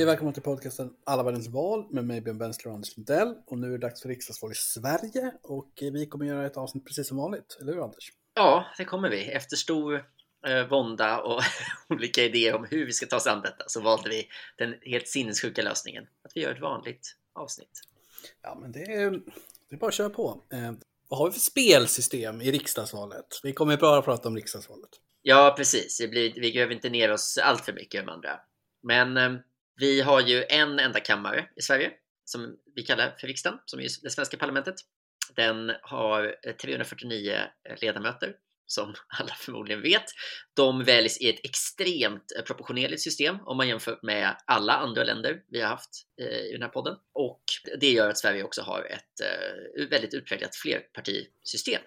Hej och välkomna till podcasten Alla världens val med mig Björn Bensler och Anders Lundell. Och nu är det dags för riksdagsval i Sverige och vi kommer göra ett avsnitt precis som vanligt, eller hur Anders? Ja, det kommer vi. Efter stor eh, vånda och olika idéer om hur vi ska ta oss an detta så valde vi den helt sinnessjuka lösningen att vi gör ett vanligt avsnitt. Ja, men det är, det är bara att köra på. Eh, vad har vi för spelsystem i riksdagsvalet? Vi kommer bara prata om riksdagsvalet. Ja, precis. Det blir, vi gräver inte ner oss allt för mycket med andra. Men eh, vi har ju en enda kammare i Sverige som vi kallar för riksdagen, som är det svenska parlamentet. Den har eh, 349 eh, ledamöter som alla förmodligen vet. De väljs i ett extremt eh, proportionerligt system om man jämför med alla andra länder vi har haft i den här podden. Och det gör att Sverige också har ett väldigt utpräglat flerpartisystem.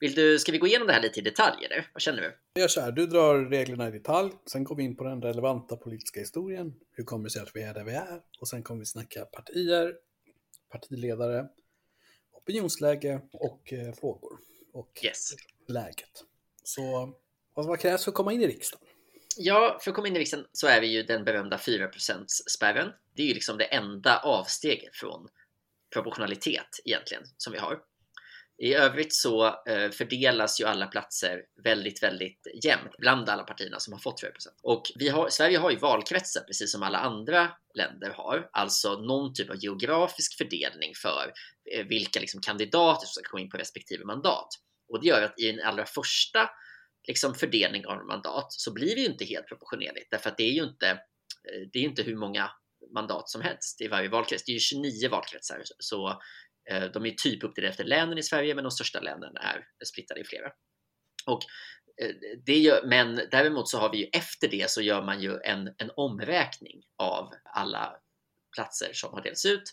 Vill du, ska vi gå igenom det här lite i detalj eller? Vad känner du? Jag gör så här, du drar reglerna i detalj, sen går vi in på den relevanta politiska historien. Hur kommer det sig att vi är där vi är? Och sen kommer vi snacka partier, partiledare, opinionsläge och eh, frågor. Och Yes. läget. Så vad, vad krävs för att komma in i riksdagen? Ja, för att komma in i riksdagen så är vi ju den berömda 4%-spärren. Det är ju liksom det enda avsteget från proportionalitet egentligen som vi har. I övrigt så eh, fördelas ju alla platser väldigt, väldigt jämnt bland alla partierna som har fått 4%. Och vi har, Sverige har ju valkretsar precis som alla andra länder har, alltså någon typ av geografisk fördelning för eh, vilka liksom, kandidater som ska komma in på respektive mandat. Och det gör att i den allra första liksom, fördelning av mandat så blir det ju inte helt proportionerligt därför att det är ju inte, eh, det är inte hur många mandat som helst i varje valkrets. Det är ju 29 valkretsar så Eh, de är typ uppdelade efter länen i Sverige men de största länen är splittrade i flera. Och eh, det gör, men däremot så har vi ju efter det så gör man ju en, en omräkning av alla platser som har delats ut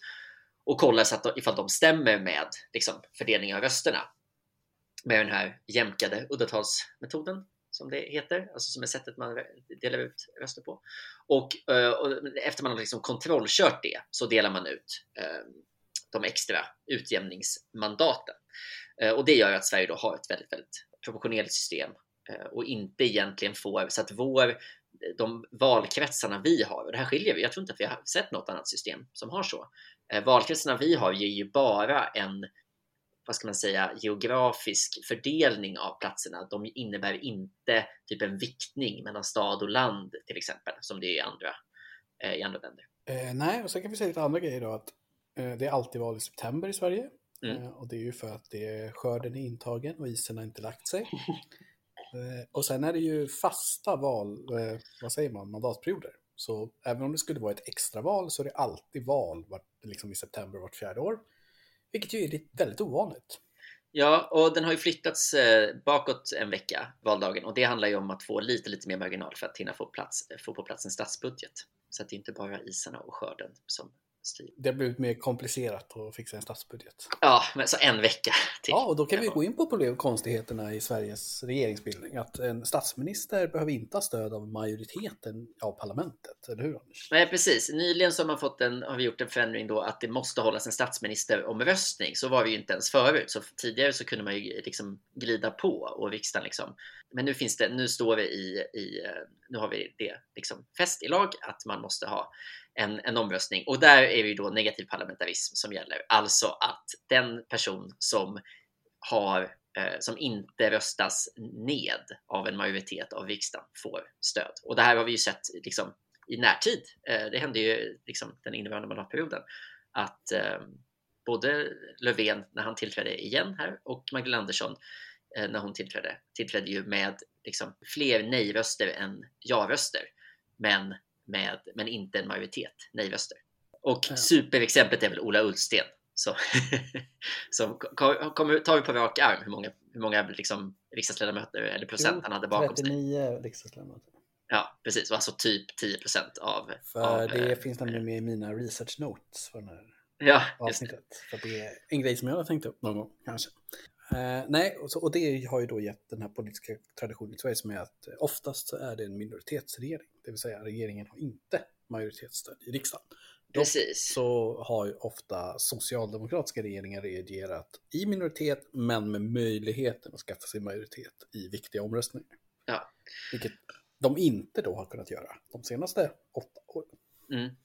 och kollar så att de, ifall de stämmer med liksom, fördelningen av rösterna med den här jämkade uddatalsmetoden som det heter, alltså som är sättet man delar ut röster på. Och, eh, och efter man har liksom kontrollkört det så delar man ut eh, de extra utjämningsmandaten. Eh, och det gör att Sverige då har ett väldigt, väldigt proportionerligt system eh, och inte egentligen får så att vår de valkretsarna vi har, och det här skiljer vi, jag tror inte att vi har sett något annat system som har så. Eh, valkretsarna vi har ger ju bara en vad ska man säga, geografisk fördelning av platserna. De innebär inte typ en viktning mellan stad och land till exempel, som det är i andra, i andra länder. Eh, nej, och sen kan vi säga lite andra grejer då. Att, det är alltid val i september i Sverige. Mm. Eh, och det är ju för att det är, skörden är intagen och isen har inte lagt sig. Eh, och sen är det ju fasta val, eh, vad säger man, mandatperioder. Så även om det skulle vara ett extraval så är det alltid val vart, liksom i september vart fjärde år. Vilket ju är väldigt ovanligt. Ja, och den har ju flyttats eh, bakåt en vecka, valdagen, och det handlar ju om att få lite, lite mer marginal för att hinna få, plats, få på plats en statsbudget. Så att det är inte bara isarna och skörden som styr. Det har blivit mer komplicerat att fixa en statsbudget. Ja, men så en vecka till. Ja, och då kan vi gå in på konstigheterna i Sveriges regeringsbildning. Att en statsminister behöver inte ha stöd av majoriteten av parlamentet, eller hur Anders? Nej, precis. Nyligen så har, man fått en, har vi gjort en förändring då att det måste hållas en statsministeromröstning. Så var det ju inte ens förut. Så tidigare så kunde man ju liksom glida på och riksdagen liksom. Men nu finns det, nu står det i, i eh, nu har vi det liksom fäst i lag att man måste ha en, en omröstning och där är det ju då negativ parlamentarism som gäller. Alltså att den person som har eh, som inte röstas ned av en majoritet av riksdagen får stöd. Och det här har vi ju sett liksom, i närtid. Eh, det hände ju liksom, den innevarande mandatperioden att eh, både Löfven när han tillträdde igen här och Magdalena Andersson eh, när hon tillträdde, tillträdde ju med liksom, fler nej-röster än ja-röster. Men, med, men inte en majoritet nej-röster. Och Ja. superexemplet är väl Ola Ullsten. Som kom- kommer, tar vi på rak arm hur många, hur många liksom, riksdagsledamöter eller procent Jo, han hade bakom sig. 39 riksdagsledamöter. Ja, precis. Alltså typ 10 procent av... För av, det eh, finns nämligen med i mina research notes för det här Ja, avsnittet. För det är en grej som jag har tänkt upp någon gång kanske. Eh, nej, och, så, och det har ju då gett den här politiska traditionen i Sverige som är att eh, oftast så är det en minoritetsregering. Det vill säga regeringen har inte majoritetsstöd i riksdagen. Precis. så har ju ofta socialdemokratiska regeringar reagerat i minoritet men med möjligheten att skaffa sig majoritet i viktiga omröstningar. Ja. Vilket de inte då har kunnat göra de senaste åtta åren. Mm.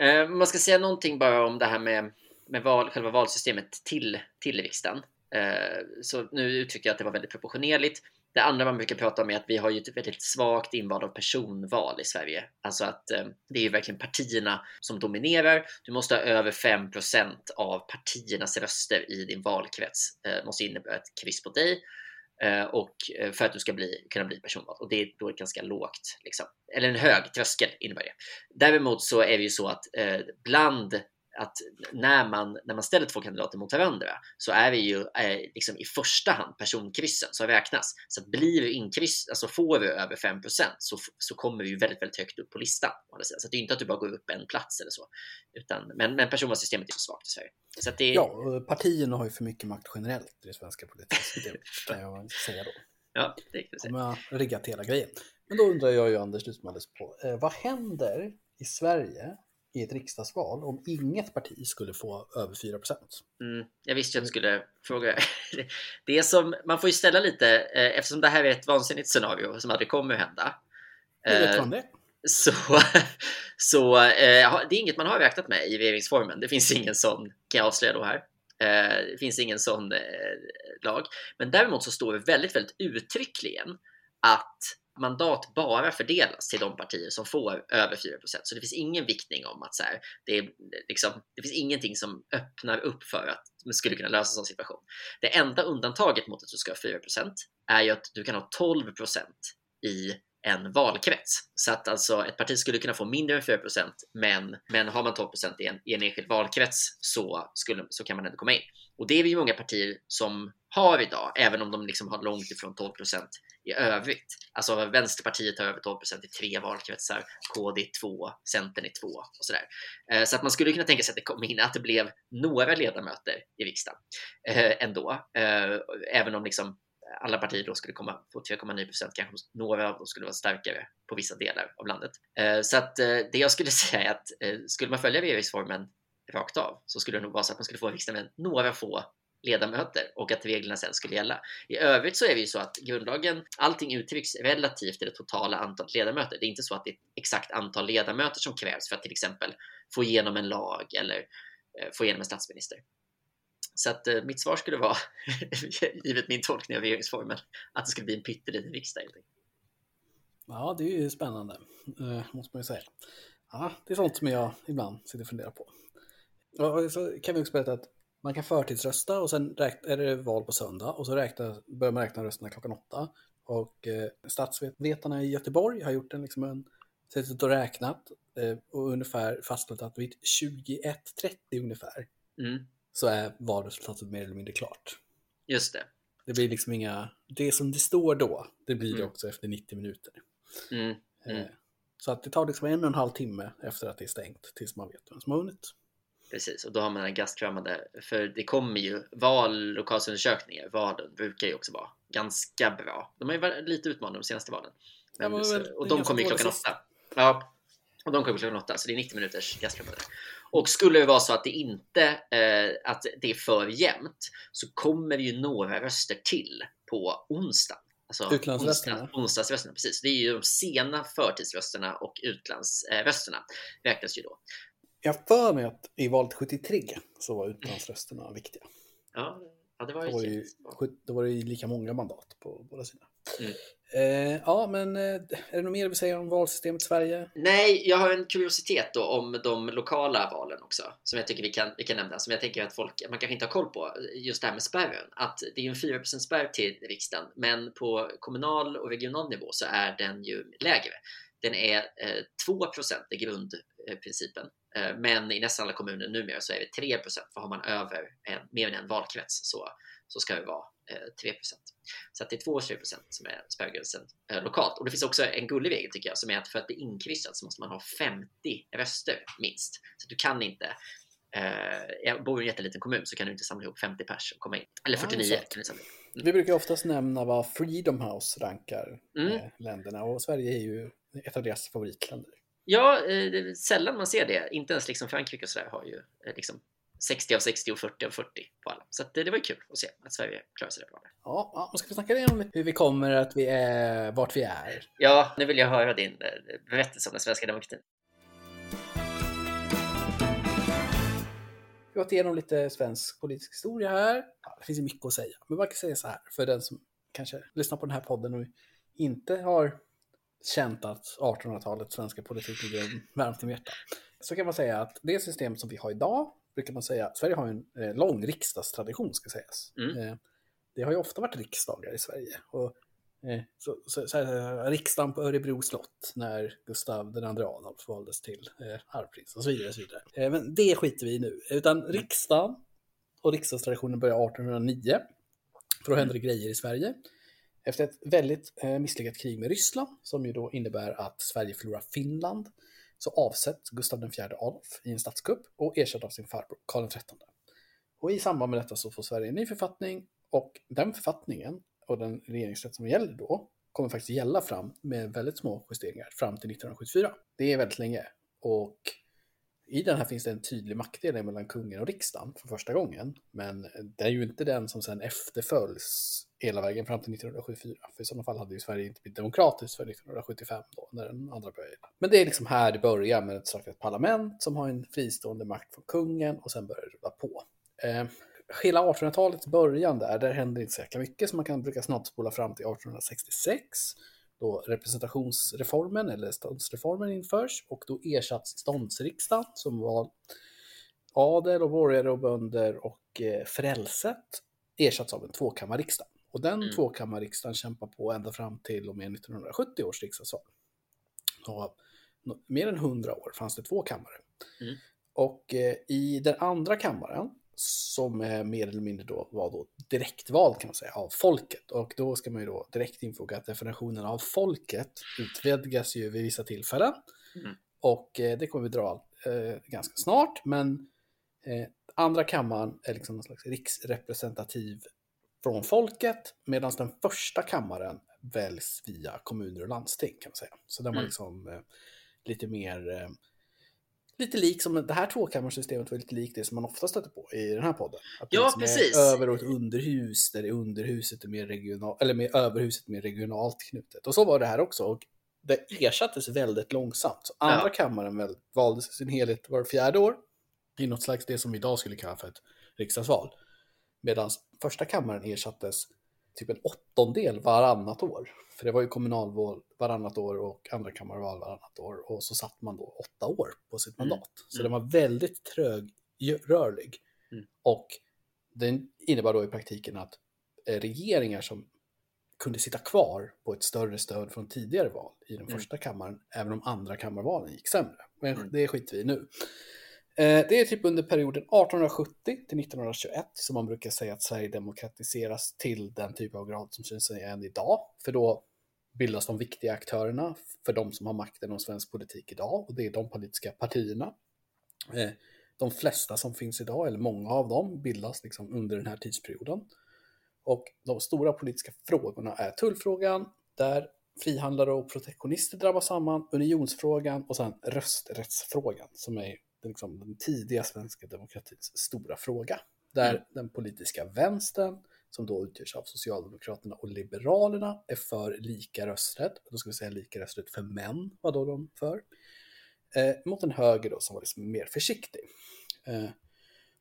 Eh, man ska säga någonting bara om det här med, med val, själva valsystemet till, till riksdagen. Eh, så nu uttrycker jag att det var väldigt proportionerligt. Det andra man brukar prata om är att vi har ju ett väldigt svagt inval av personval i Sverige. Alltså att eh, det är ju verkligen partierna som dominerar. Du måste ha över 5% av partiernas röster i din valkrets. Eh, måste innebära ett kryss på dig Eh, och eh, för att du ska bli, kunna bli personvald. Och det är då ett ganska lågt, liksom, eller en hög tröskel innebär det. Däremot så är det ju så att eh, bland att när man, när man ställer två kandidater mot varandra så är det ju eh, liksom i första hand personkryssen som räknas. Så blir du inkryss, alltså får du över 5 så, så kommer du ju väldigt, väldigt högt upp på listan. Så det är inte att du bara går upp en plats eller så. Utan, men, men personvalssystemet är så svagt i Sverige. Så det... Ja, partierna har ju för mycket makt generellt i det svenska politiska systemet, kan jag säga då. Ja, det kan du säga. De har riggat hela grejen. Men då undrar jag ju Anders, du som på, eh, vad händer i Sverige i ett riksdagsval om inget parti skulle få över 4 mm, Jag visste ju att du skulle fråga. Det är som, man får ju ställa lite, eh, eftersom det här är ett vansinnigt scenario som aldrig kommer att hända. Vet man det? Så, så eh, det är inget man har räknat med i regeringsformen. Det finns ingen sån, kan jag avslöja då här. Eh, det finns ingen sån lag. Men däremot så står det väldigt, väldigt uttryckligen att mandat bara fördelas till de partier som får över 4% Så det finns ingen viktning om att så här, det, är, liksom, det finns ingenting som öppnar upp för att man skulle kunna lösa en sån situation. Det enda undantaget mot att du ska ha 4% är ju att du kan ha 12% i en valkrets. Så att alltså ett parti skulle kunna få mindre än 4 men, men har man 12 i en, i en enskild valkrets så, skulle, så kan man ändå komma in. Och det är vi ju många partier som har idag, även om de liksom har långt ifrån 12% i övrigt. Alltså Vänsterpartiet har över 12% i tre valkretsar, KD 2, Centern är 2 och sådär. Eh, så att man skulle kunna tänka sig att det kom in, att det blev några ledamöter i riksdagen eh, ändå. Eh, även om liksom alla partier då skulle komma på 3,9 procent, kanske några av dem skulle vara starkare på vissa delar av landet. Eh, så att eh, det jag skulle säga är att eh, skulle man följa regeringsformen rakt av så skulle det nog vara så att man skulle få en riksdag med några få ledamöter och att reglerna sen skulle gälla. I övrigt så är det ju så att grundlagen, allting uttrycks relativt till det totala antalet ledamöter. Det är inte så att det är ett exakt antal ledamöter som krävs för att till exempel få igenom en lag eller få igenom en statsminister. Så att eh, mitt svar skulle vara, givet min tolkning av regeringsformen, att det skulle bli en pytteliten riksdag. Ja, det är ju spännande, eh, måste man ju säga. Ja, det är sånt som jag ibland sitter och funderar på. Och så kan vi också berätta att man kan förtidsrösta och sen är det val på söndag och så räkna, börjar man räkna rösterna klockan åtta. Och eh, statsvetarna i Göteborg har gjort en, liksom en suttit och räknat eh, och ungefär fastställt att vid 21.30 ungefär mm. Så är valresultatet mer eller mindre klart. Just det. Det blir liksom inga, det som det står då, det blir mm. det också efter 90 minuter. Mm. Mm. Eh, så att det tar liksom en och en halv timme efter att det är stängt tills man vet vem som har vunnit. Precis, och då har man en gastkramande, för det kommer ju vallokalsundersökningar, valen brukar ju också vara ganska bra. De har ju varit lite utmanande de senaste valen. Men, ja, men, och de kommer ju klockan åtta. Ja, och de kommer klockan åtta, så det är 90 minuters gastkramande. Och skulle det vara så att det inte eh, att det är för jämnt så kommer det ju några röster till på onsdag. Alltså Utlandsrösterna? onsdagsrösterna, precis. Det är ju de sena förtidsrösterna och utlandsrösterna räknas ju då. Jag för mig att i valet 73 så var utlandsrösterna viktiga. Ja, ja det var ju, då var ju, då var det ju lika många mandat på båda sidor. Mm. Eh, ja, men eh, är det något mer du vill säga om valsystemet i Sverige? Nej, jag har en kuriositet då om de lokala valen också som jag tycker vi kan, vi kan nämna, som jag tänker att folk, man kanske inte har koll på, just det här med spärren. Att det är en 4% spärr till riksdagen, men på kommunal och regional nivå så är den ju lägre. Den är eh, 2% i grundprincipen Eh, men i nästan alla kommuner numera så är det 3% för har man över en, mer än en valkrets så, så ska det vara 3 eh, Så att det är 2 3 som är spärrgränsen eh, lokalt. Och det finns också en gullig regel tycker jag som är att för att bli inkryssad så måste man ha 50 röster minst. Så du kan inte jag bor i en jätteliten kommun så kan du inte samla ihop 50 pers och komma in. Eller 49 ja, kan du samla mm. Vi brukar oftast nämna vad Freedom House rankar mm. länderna och Sverige är ju ett av deras favoritländer. Ja, eh, sällan man ser det. Inte ens liksom Frankrike och sådär har ju eh, liksom 60 av 60 och 40 av 40 på alla. Så det, det var kul att se att Sverige klarade sig bra. Ja, ja. ska vi snacka lite om hur vi kommer, att vi är, vart vi är? Ja, nu vill jag höra din eh, berättelse om den svenska demokratin. Vi har gått igenom lite svensk politisk historia här. Det finns ju mycket att säga, men man kan säga så här för den som kanske lyssnar på den här podden och inte har känt att 1800-talets svenska politik ligger varmt om hjärtat. Så kan man säga att det system som vi har idag brukar man säga, Sverige har en eh, lång riksdagstradition ska sägas. Mm. Eh, det har ju ofta varit riksdagar i Sverige. Och, eh, så, så, så här, riksdagen på Örebro slott när Gustav II Adolf valdes till eh, arvprins och så vidare. Och så vidare. Men det skiter vi i nu. Utan riksdagen och riksdagstraditionen börjar 1809. För då händer det grejer i Sverige. Efter ett väldigt misslyckat krig med Ryssland, som ju då innebär att Sverige förlorar Finland, så avsätts Gustav IV Adolf i en statskupp och ersätts av sin farbror Karl XIII. Och i samband med detta så får Sverige en ny författning och den författningen och den regeringsrätt som gäller då kommer faktiskt gälla fram med väldigt små justeringar fram till 1974. Det är väldigt länge och i den här finns det en tydlig maktdelning mellan kungen och riksdagen för första gången. Men det är ju inte den som sen efterföljs hela vägen fram till 1974. För i sådana fall hade ju Sverige inte blivit demokratiskt för 1975 då, när den andra började. Men det är liksom här det börjar med ett slags parlament som har en fristående makt från kungen och sen börjar det rulla på. Eh, hela 1800-talets början där, där händer inte så jäkla mycket så man kan brukar snabbspola fram till 1866 då representationsreformen eller ståndsreformen införs och då ersätts ståndsriksdagen som var adel och borgare och bönder och eh, frälset ersatts av en tvåkammarriksdag. Och den Mm. tvåkammarriksdagen kämpar på ända fram till och med 1970 års riksdagsval. Mer än 100 år fanns det två kammare. Mm. Och eh, i den andra kammaren, som mer eller mindre då var då direktvald kan man säga, av folket. Och då ska man ju då direkt infoga att definitionen av folket utvidgas ju vid vissa tillfällen. Mm. Och eh, det kommer vi dra eh, ganska snart, men eh, andra kammaren är liksom någon slags riksrepresentativ från folket, medan den första kammaren väljs via kommuner och landsting kan man säga. Så där man Mm. liksom eh, lite mer eh, Lite lik som det här tvåkammarsystemet var lite likt det som man ofta stöter på i den här podden. Att det Ja, liksom precis. Är över och ett underhus där det underhuset är mer regionalt, eller med överhuset mer regionalt knutet. Och så var det här också. Och det ersattes väldigt långsamt. Så andra Ja. kammaren valdes i sin helhet var fjärde år. I något slags det som idag skulle kalla för ett riksdagsval. Medan första kammaren ersattes typ en åttondel varannat år. För det var ju kommunalval varannat år och andra kammarval varannat år. Och så satt man då åtta år på sitt Mm. mandat. Så Mm. den var väldigt trögrörlig. Mm. Och den innebar då i praktiken att eh, regeringar som kunde sitta kvar på ett större stöd från tidigare val i den Mm. första kammaren, även om andra kammarvalen gick sämre. Men Mm. det skiter vi i nu. Eh, det är typ under perioden 1870 till 1921 som man brukar säga att Sverige demokratiseras till den typ av grad som syns än idag. För då bildas de viktiga aktörerna för de som har makten om svensk politik idag och det är de politiska partierna. Eh, de flesta som finns idag, eller många av dem, bildas liksom under den här tidsperioden. Och de stora politiska frågorna är tullfrågan, där frihandlare och protektionister drabbas samman, unionsfrågan och sen rösträttsfrågan som är liksom, den tidiga svenska demokratins stora fråga. Där Mm. den politiska vänstern, som då utgörs av Socialdemokraterna och Liberalerna, är för lika rösträtt. Då ska vi säga lika rösträtt för män, vad då de för. Eh, mot en höger då som var liksom mer försiktig. Eh,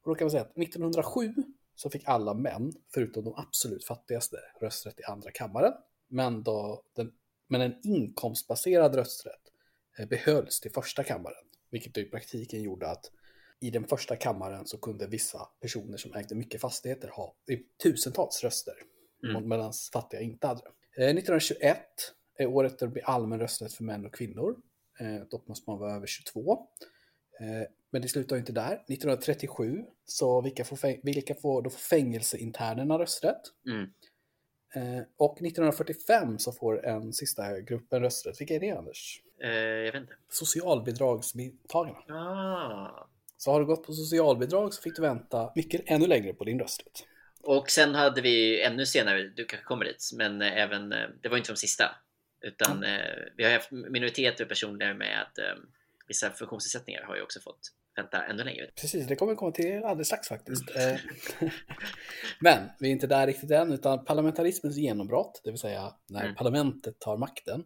och då kan man säga att 1907 så fick alla män, förutom de absolut fattigaste, rösträtt i andra kammaren. Men, då den, men en inkomstbaserad rösträtt eh, behölls till första kammaren. Vilket då i praktiken gjorde att i den första kammaren så kunde vissa personer som ägde mycket fastigheter ha tusentals röster. Mm. Medan fattiga inte hade det. Eh, 1921 är året då det blir allmän rösträtt för män och kvinnor. Eh, dock måste man vara över 22. Eh, men det slutar inte där. 1937 så vilka får, vilka får, då får fängelseinternerna rösträtt. Mm. Eh, och 1945 så får en sista grupp en rösträtt. Vilka är det Anders? Eh, jag vet inte. Socialbidragstagarna. Ah. Så har du gått på socialbidrag så fick du vänta mycket ännu längre på din rösträtt. Och sen hade vi ännu senare, du kanske kommer dit, men eh, även, det var inte de sista. Utan eh, vi har haft minoriteter och personer med vissa funktionsnedsättningar har ju också fått vänta ännu längre. Precis, det kommer komma till alldeles strax faktiskt. Eh, Men vi är inte där riktigt än, utan parlamentarismens genombrott, det vill säga när Mm. parlamentet tar makten,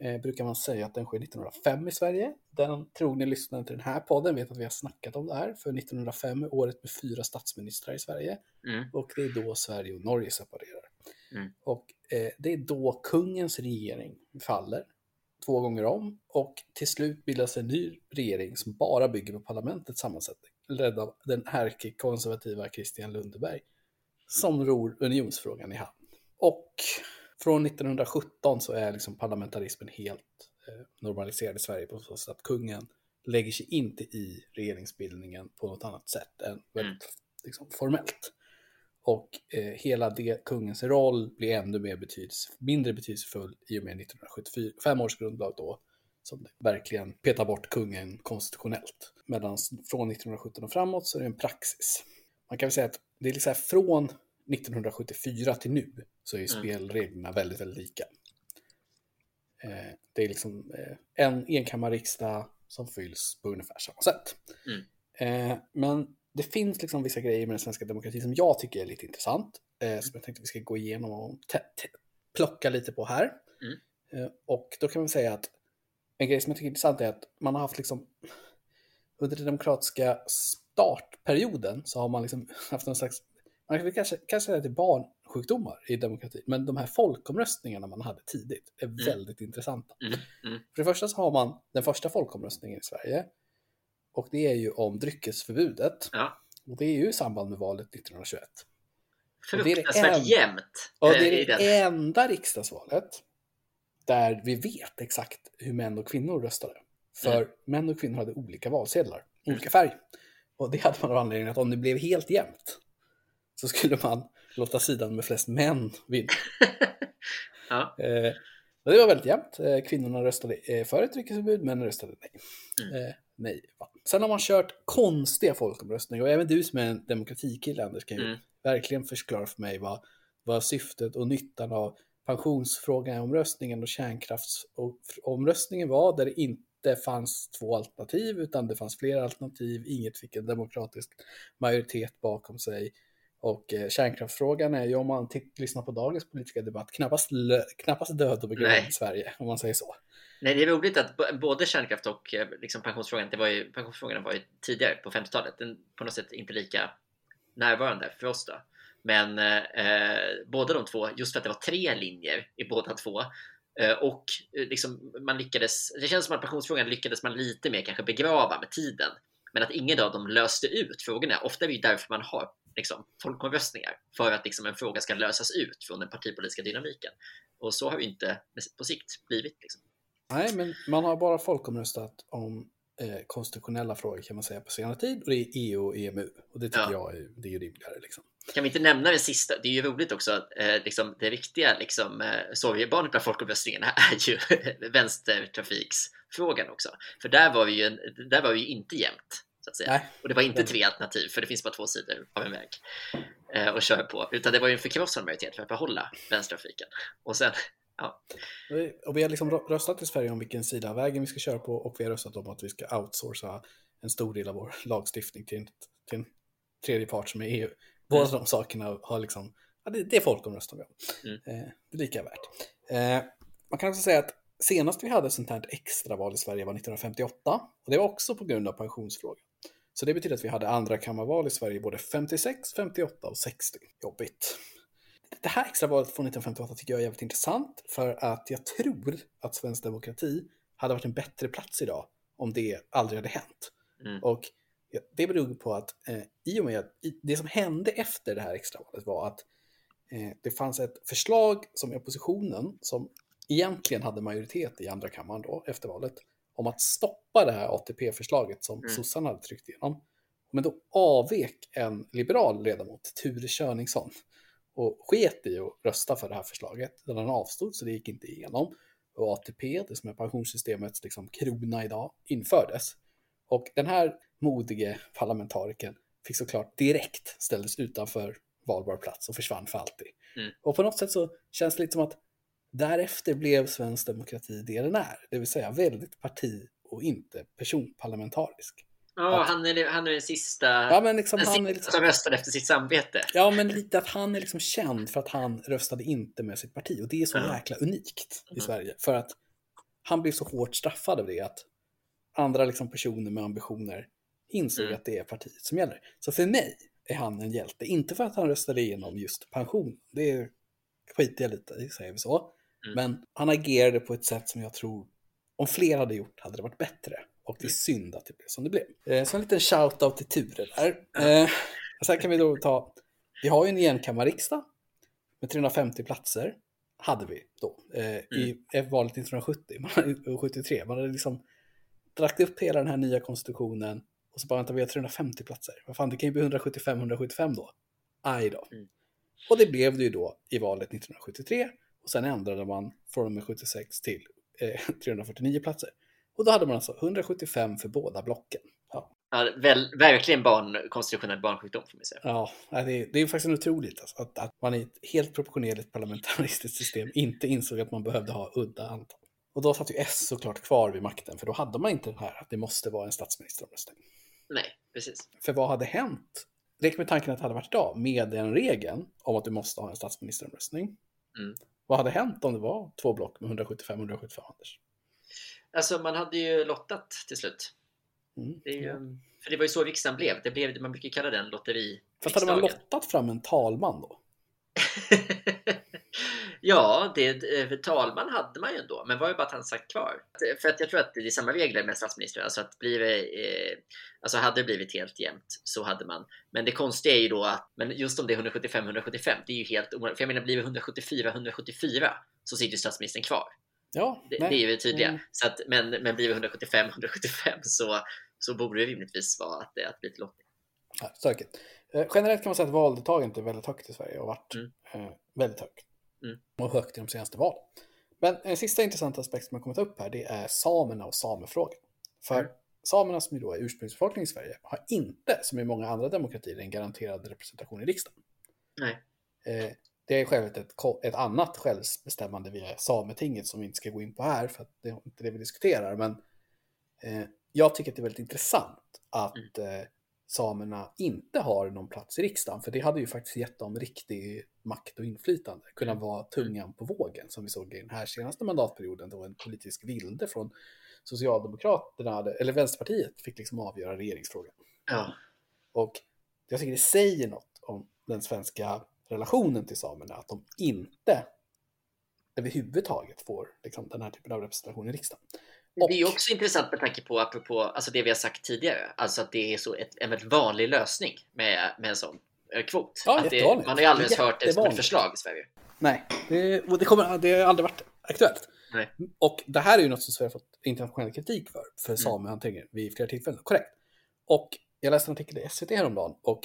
eh, brukar man säga att den sker 1905 i Sverige. Den trogne lyssnaren till den här podden vet att vi har snackat om det här, för 1905 är året med fyra statsministrar i Sverige. Mm. Och det är då Sverige och Norge separerar. Mm. Och eh, det är då kungens regering faller två gånger om och till slut bildas en ny regering som bara bygger på parlamentets sammansättning, ledd av den ärkekonservativa Christian Lundeberg, som ror unionsfrågan i hamn. Och från 1917 så är liksom parlamentarismen helt eh, normaliserad i Sverige på så sätt att kungen lägger sig inte i regeringsbildningen på något annat sätt än väldigt liksom, formellt. Och eh, hela det, kungens roll blir ännu mer betydelse, mindre betydelsefull i och med 1975 års grundlag då, som verkligen petar bort kungen konstitutionellt. Medan från 1917 och framåt så är det en praxis. Man kan väl säga att det är liksom från 1974 till nu så är Mm. spelreglerna väldigt, väldigt lika. Eh, det är liksom eh, en enkammarriksdag som fylls på ungefär samma sätt. Mm. Eh, men det finns liksom vissa grejer med den svenska demokratin som jag tycker är lite intressant. Eh, som jag tänkte vi ska gå igenom och plocka lite på här. Mm. Eh, och då kan man säga att en grej som jag tycker är intressant är att man har haft liksom under den demokratiska startperioden så har man liksom haft någon slags, man kan kanske, kanske säga att det är barnsjukdomar i demokratin, men de här folkomröstningarna man hade tidigt är väldigt intressanta. Mm. Mm. För det första så har man den första folkomröstningen i Sverige och det är ju om dryckesförbudet. Ja. Och det är ju i samband med valet 1921. Och det är det Fruktansvärt en- jämnt. Och eh, det är det enda riksdagsvalet där vi vet exakt hur män och kvinnor röstade. För Mm. män och kvinnor hade olika valsedlar, olika färg. Och det hade man av anledningen att om det blev helt jämnt så skulle man låta sidan med flest män vinna. ja. Eh, det var väldigt jämnt. Eh, kvinnorna röstade eh, för ett dryckesförbud, männen röstade nej. Mm. Eh, nej vann. Sen har man kört konstiga folkomröstningar och även du som är en demokratikille Anders kan ju Mm. verkligen förklara för mig vad, vad syftet och nyttan av pensionsfrågan-omröstningen och kärnkraftsomröstningen var där det inte fanns två alternativ utan det fanns flera alternativ, inget fick en demokratisk majoritet bakom sig. Och eh, kärnkraftsfrågan är ju om man lyssnar på dagens politiska debatt knappast, knappast död och begravd i Sverige om man säger så. Nej, det är roligt att både kärnkraft och eh, liksom pensionsfrågan, det var ju, pensionsfrågan var ju tidigare på 50-talet, den på något sätt inte lika närvarande för oss då. Men eh, båda de två, just för att det var tre linjer i båda två, eh, och eh, liksom man lyckades, det känns som att pensionsfrågan lyckades man lite mer kanske begrava med tiden. Men att ingen av dem löste ut frågorna. Ofta är det ju därför man har liksom, folkomröstningar. För att liksom, en fråga ska lösas ut från den partipolitiska dynamiken. Och så har ju inte på sikt blivit. Liksom. Nej, men man har bara folkomröstat om eh, konstitutionella frågor kan man säga på senare tid och det är EU och EMU. Och det tycker Ja. jag är, det är ju rimligare. Liksom. Kan vi inte nämna det sista? Det är ju roligt också att eh, liksom, det riktiga liksom, eh, sorgebarnet bland folkomröstningarna är ju vänstertrafiksfrågan också. För där var vi ju, där var vi ju inte jämnt. Så att säga. Nej. Och det var inte tre alternativ, för det finns bara två sidor av en väg eh, att köra på. Utan det var ju en förkrossande majoritet för att behålla vänstertrafiken. Och sen, ja, Och vi har liksom rö- röstat i Sverige om vilken sida av vägen vi ska köra på och vi har röstat om att vi ska outsourca en stor del av vår lagstiftning till en, till en tredje part som är EU. Båda Mm. de sakerna har liksom, ja, det, det är folkomröstning om. Mm. Eh, det är lika värt. Eh, man kan också säga att senast vi hade ett sånt här extraval i Sverige var 1958 och det var också på grund av pensionsfrågan. Så det betyder att vi hade andra kammarval i Sverige både 56, 58 och 60. Jobbigt. Det här extravalet från 1958 tycker jag är jävligt intressant för att jag tror att svensk demokrati hade varit en bättre plats idag om det aldrig hade hänt. Mm. Och det beror på att eh, i och med att det som hände efter det här extravalet var att eh, det fanns ett förslag som oppositionen som egentligen hade majoritet i andra kammaren då efter valet om att stoppa det här ATP-förslaget som Mm. sossarna hade tryckt igenom. Men då avvek en liberal ledamot, Ture Königson, och sket i att rösta för det här förslaget. Den avstod så det gick inte igenom. Och ATP, det som är pensionssystemets liksom krona idag, infördes. Och den här modige parlamentarikern fick såklart direkt ställdes utanför valbar plats och försvann för alltid. Mm. Och på något sätt så känns det lite som att därefter blev svensk demokrati det den är. Det vill säga väldigt parti och inte personparlamentarisk. Ja, Att- han är, han är den sista, Ja men liksom han är liksom, som röstade efter sitt samvete. Ja men lite att han är liksom känd för att han röstade inte med sitt parti och det är så Ja. jäkla unikt i Mm. Sverige. För att han blir så hårt straffad av det att andra liksom personer med ambitioner insåg Mm. att det är partiet som gäller. Så för mig är han en hjälte, inte för att han röstade igenom just pension, det skiter jag lite i, säger vi så. Mm. Men han agerade på ett sätt som jag tror, om fler hade gjort, hade det varit bättre. Och det är Mm. synd att det blev som det blev. Eh, så en liten shout-out till Ture där. Eh, sen kan vi då ta, vi har ju en enkammarriksdag med 350 platser, hade vi då, eh, i valet 1970, man hade- och 73. Man hade liksom dragit upp hela den här nya konstitutionen och så bara vänta, vi har 350 platser. Vad fan, det kan ju bli 175-175 då. Aj då. Mm. Och det blev det ju då i valet 1973 och sen ändrade man från och med 76 till eh, 349 platser. Och då hade man alltså 175 för båda blocken. Ja, Ja, väl, verkligen barn, konstitutionell barnsjukdom får man säga. ja det, är, det är faktiskt otroligt alltså, att, att man i ett helt proportionerligt parlamentaristiskt system inte insåg att man behövde ha udda antal. Och då satt ju S såklart kvar vid makten, för då hade man inte det här att det måste vara en statsministeromröstning. Nej, precis. För vad hade hänt? Lek med tanken att det hade varit idag med den regeln om att du måste ha en statsministeromröstning. Mm. Vad hade hänt om det var två block med 175-175 Anders? Alltså man hade ju lottat till slut. Mm. Det ju, Ja. För det var ju så riksdagen blev. Det blev man brukar kalla den lotteri. Fast hade man lottat fram en talman då? ja, det, eh, talman hade man ju ändå, men var ju bara att han satt kvar. För att jag tror att det är samma regler med statsminister. Alltså att blir det, eh, alltså hade det blivit helt jämnt så hade man. Men det konstiga är ju då att, men just om det är 175-175, det är ju helt omöjligt. För jag menar, blir det 174-174 så sitter ju statsministern kvar. Ja, Det, det är ju tydliga. Mm. Så att, men, men blir det 175-175 så, så borde det rimligtvis vara att det, att blir till lottning. Ja, stökigt. Eh, generellt kan man säga att valdeltagandet är väldigt högt i Sverige och varit Mm. eh, väldigt högt. Mm. Och högt i de senaste valen. Men en sista intressant aspekt som har kommit upp här det är samerna och samefrågan. För Mm. samerna som ju då är ursprungsbefolkning i Sverige har inte, som i många andra demokratier, en garanterad representation i riksdagen. Nej. Eh, det är självt ett, ett annat självbestämmande via Sametinget som vi inte ska gå in på här för att det är inte det vi diskuterar. Men eh, jag tycker att det är väldigt intressant att eh, samerna inte har någon plats i riksdagen. För det hade ju faktiskt gett dem riktig makt och inflytande. Kunna vara tungan på vågen som vi såg i den här senaste mandatperioden då en politisk vilde från Socialdemokraterna, eller Vänsterpartiet, fick liksom avgöra regeringsfrågan. Ja. Och jag tycker det säger något om den svenska relationen till samerna, att de inte överhuvudtaget får liksom, den här typen av representation i riksdagen. Det är också intressant med tanke på, apropå alltså det vi har sagt tidigare, alltså att det är så ett, en väldigt vanlig lösning med, med en sån kvot. Ja, att det, man har ju aldrig ens hört det som ett förslag i Sverige. Nej, det, och det, kommer, det har aldrig varit aktuellt. Nej. Och det här är ju något som Sverige har fått internationell kritik för, Mm. för samehanteringen vid flera tillfällen. Korrekt. Och jag läste en artikel i SVT häromdagen och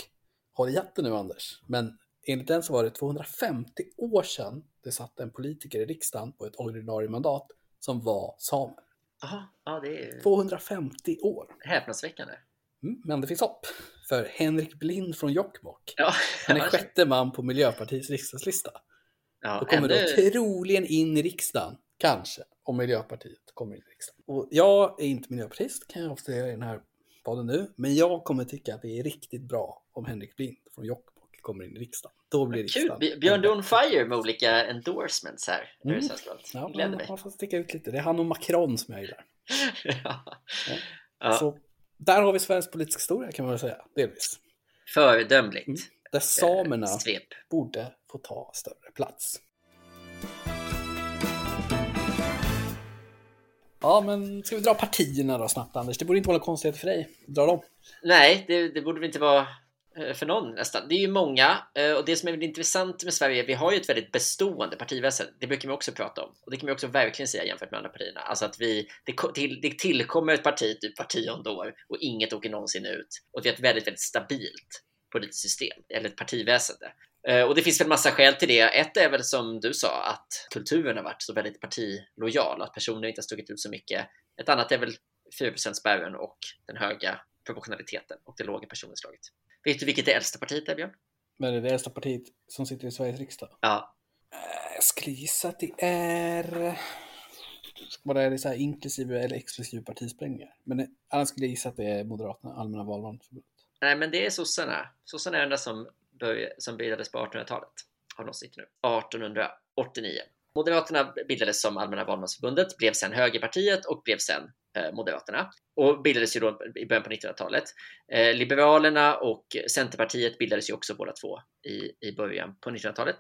håll i hatten nu Anders, men enligt den så var det 250 år sedan det satt en politiker i riksdagen på ett ordinarie mandat som var same. Jaha, ja det är 250 år. häpnadsväckande. Mm, men det finns hopp. För Henrik Blind från Jokkmokk, Ja, han är sjätte man på Miljöpartiets riksdagslista. ja, Då kommer ännu- då troligen in i riksdagen, kanske, om Miljöpartiet kommer in i riksdagen. Och jag är inte miljöpartist, kan jag avslöja i den här podden nu, men jag kommer tycka att det är riktigt bra om Henrik Blind från Jokkmokk kommer in i riksdagen. Då blir Kul! riksdagen... Bi- Björn, du on fire med olika endorsements här. Det Mm. stolt. Ja, Gläder man, mig. man får sticka ut lite. Det är han och Macron som jag gillar. ja. Ja, Så där har vi svensk politisk historia kan man väl säga, delvis. Föredömligt. Mm. Där samerna Eh, borde få ta större plats. Ja, men ska vi dra partierna då snabbt Anders? Det borde inte vara konstigheter för dig. Dra dem. Nej, det, det borde inte vara Eh, för någon nästan. Det är ju många eh, och det som är väldigt intressant med Sverige, vi har ju ett väldigt bestående partiväsen. Det brukar man också prata om och det kan man också verkligen säga jämfört med andra partierna. Alltså att vi, det, till, det tillkommer ett parti typ var tionde år och inget åker någonsin ut. Och vi har ett väldigt, väldigt stabilt politiskt system eller ett partiväsende. Eh, och det finns väl massa skäl till det. Ett är väl som du sa att kulturen har varit så väldigt partilojal, att personer inte har stuckit ut så mycket. Ett annat är väl 4%-spärren och den höga proportionaliteten och det låga personinslaget. Vet du vilket det äldsta partiet är, Björn? Men det är det äldsta partiet som sitter i Sveriges riksdag. Ja, Eh, Jag skulle gissa att det är... Vad är det så här inklusive eller exklusive partisprängningar? Men det- annars skulle jag gissa att det är Moderaterna, Allmänna valmanförbundet. nej men det är sossarna. Sossarna är den där som, som bildades på 1800-talet. Har de sitter nu. 1889. Moderaterna bildades som Allmänna valmansförbundet, blev sen Högerpartiet och blev sen eh, Eh, Moderaterna och bildades ju då i början på 1900-talet. Eh, Liberalerna och Centerpartiet bildades ju också båda två i, i början på 1900-talet.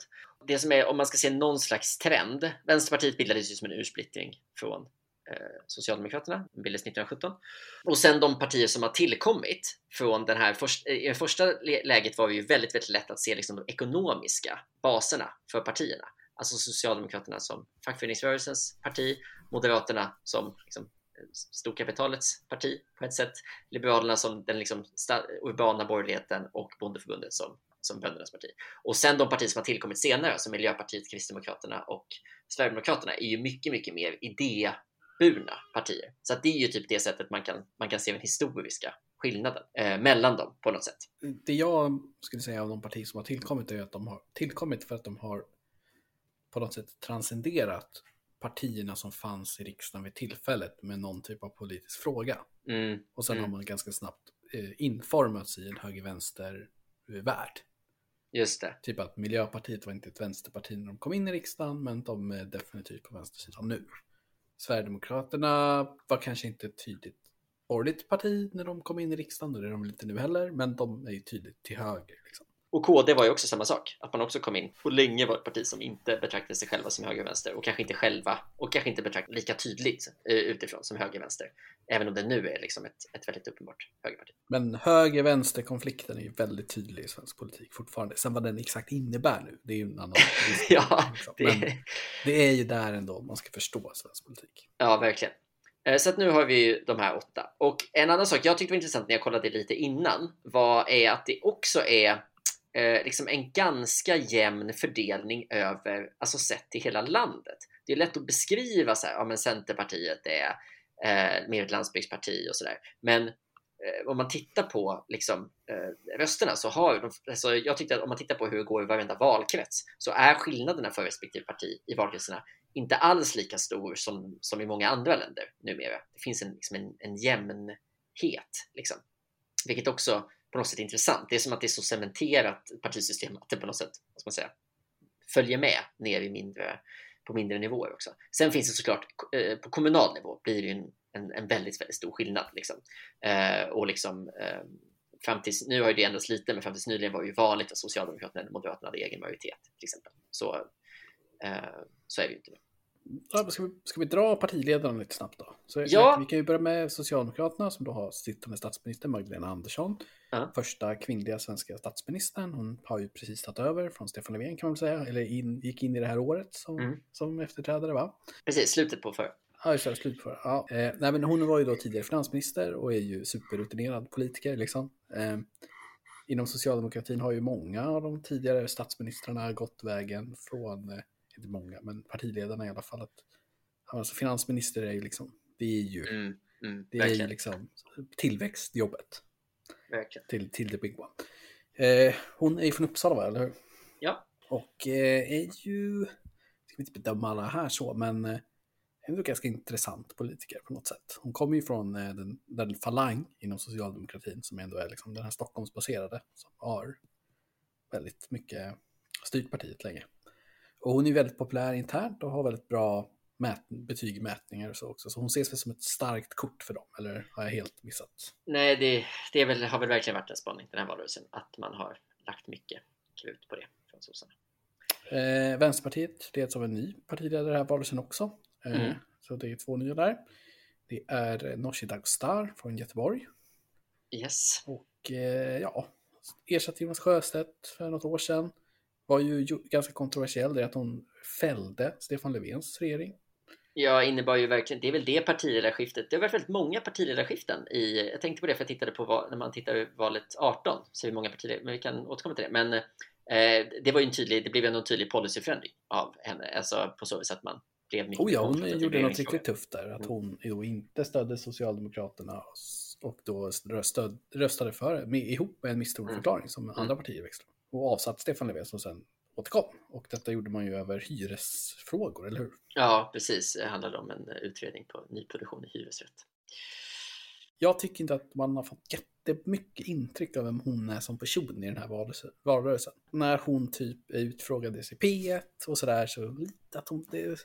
Det som är, om man ska se någon slags trend, Vänsterpartiet bildades ju som en ursplittring från eh, Socialdemokraterna, bildades 1917. Och sen de partier som har tillkommit från den här, först, eh, i det första läget var det ju väldigt, väldigt lätt att se liksom de ekonomiska baserna för partierna. Alltså Socialdemokraterna som fackföreningsrörelsens parti, Moderaterna som liksom, storkapitalets parti på ett sätt, Liberalerna som den liksom urbana borgerligheten och Bondeförbundet som, som böndernas parti. Och sen de partier som har tillkommit senare, som Miljöpartiet, Kristdemokraterna och Sverigedemokraterna, är ju mycket, mycket mer idéburna partier. Så det är ju typ det sättet man kan, man kan se den historiska skillnaden eh, mellan dem på något sätt. Det jag skulle säga av de partier som har tillkommit är att de har tillkommit för att de har på något sätt transcenderat partierna som fanns i riksdagen vid tillfället med någon typ av politisk fråga. Mm. Och sen mm. har man ganska snabbt eh, informats i en höger-vänster-värld. Just det. Typ att Miljöpartiet var inte ett vänsterparti när de kom in i riksdagen, men de är definitivt på vänstersidan nu. Sverigedemokraterna var kanske inte ett tydligt borgerligt parti när de kom in i riksdagen, och det är de väl inte nu heller, men de är ju tydligt till höger. Liksom. Och KD var ju också samma sak, att man också kom in och länge var ett parti som inte betraktade sig själva som höger och vänster och kanske inte själva och kanske inte betraktade lika tydligt eh, utifrån som höger och vänster. Även om det nu är liksom ett, ett väldigt uppenbart högerparti. Men höger-vänster-konflikten är ju väldigt tydlig i svensk politik fortfarande. Sen vad den exakt innebär nu, det är ju en annan Ja, liksom. det... Men det är ju där ändå man ska förstå svensk politik. Ja, verkligen. Eh, så att nu har vi ju de här åtta. Och en annan sak jag tyckte var intressant när jag kollade lite innan var är att det också är eh, liksom en ganska jämn fördelning över, alltså sett till hela landet. Det är lätt att beskriva så här, ja men Centerpartiet är eh, mer ett landsbygdsparti och sådär. Men eh, om man tittar på liksom, eh, rösterna så har de, alltså, jag tyckte att om man tittar på hur det går i varenda valkrets så är skillnaderna för respektive parti i valkretsarna inte alls lika stor som, som i många andra länder numera. Det finns en, liksom en, en jämnhet, liksom. vilket också på något sätt intressant. Det är som att det är så cementerat partisystem att det på något sätt, vad ska man säga, följer med ner i mindre, på mindre nivåer också. Sen finns det såklart, eh, på kommunal nivå blir det ju en, en, en väldigt, väldigt stor skillnad. Liksom. Eh, och liksom, eh, fram tills, nu har ju det ändrats lite, men fram tills nyligen var det ju vanligt att Socialdemokraterna eller Moderaterna hade egen majoritet till exempel. Så, eh, så är det ju inte nu. Ska, vi, ska vi dra partiledarna lite snabbt då? Så ja. Vi kan ju börja med Socialdemokraterna som då har sittande statsminister Magdalena Andersson. Ja. Första kvinnliga svenska statsministern. Hon har ju precis tagit över från Stefan Löfven kan man säga. Eller in, gick in i det här året som, mm. som efterträdare va? Precis, slutet på förra. Ja, just det, slutet på ja. eh, nej, men Hon var ju då tidigare finansminister och är ju superrutinerad politiker liksom. Eh, inom socialdemokratin har ju många av de tidigare statsministrarna gått vägen från eh, inte många, men partiledarna i alla fall, att alltså finansminister är ju liksom, det är ju, mm, mm, det är ju liksom tillväxtjobbet. Verkligen. Till, till the big one. Eh, hon är ju från Uppsala, va, eller hur? Ja. Och eh, är ju, ska vi inte bedöma alla här så, men eh, ändå ganska intressant politiker på något sätt. Hon kommer ju från eh, den, den falang inom socialdemokratin som ändå är liksom den här Stockholmsbaserade som har väldigt mycket styrt partiet länge. Och hon är väldigt populär internt och har väldigt bra mät betyg mätningar och så också. Så hon ses väl som ett starkt kort för dem, eller har jag helt missat? Nej, det, det väl, har väl verkligen varit en spaning den här valrörelsen, att man har lagt mycket krut på det från sossarna. Eh, Vänsterpartiet leds av en ny partiledare den här valrörelsen också. Eh, mm. Så det är två nya där. Det är Nooshi Dadgostar från Göteborg. Yes. Och eh, ja, ersatte Jonas Sjöstedt för något år sedan var ju ganska kontroversiell, det är att hon fällde Stefan Löfvens regering. Ja, innebar ju verkligen, det är väl det partiledarskiftet. Det har varit väldigt många partiledarskiften i, jag tänkte på det för jag tittade på när man tittar valet 18, så är det många partiledare, men vi kan återkomma till det. Men eh, det var ju en tydlig, det blev en tydlig policyförändring av henne, alltså på så vis att man blev mycket Oh ja, hon gjorde något riktigt tufft där, att hon då inte stödde Socialdemokraterna och då röstade, röstade för, med, ihop med en misstroendeförklaring mm. som andra mm. partier växlade och avsatt Stefan Löfven som sen återkom. Och detta gjorde man ju över hyresfrågor, eller hur? Ja, precis. Det handlade om en utredning på nyproduktion i hyresrätt. Jag tycker inte att man har fått jättemycket intryck av vem hon är som person i den här valrörelsen. När hon typ utfrågades i P1 och sådär så lite att hon, det,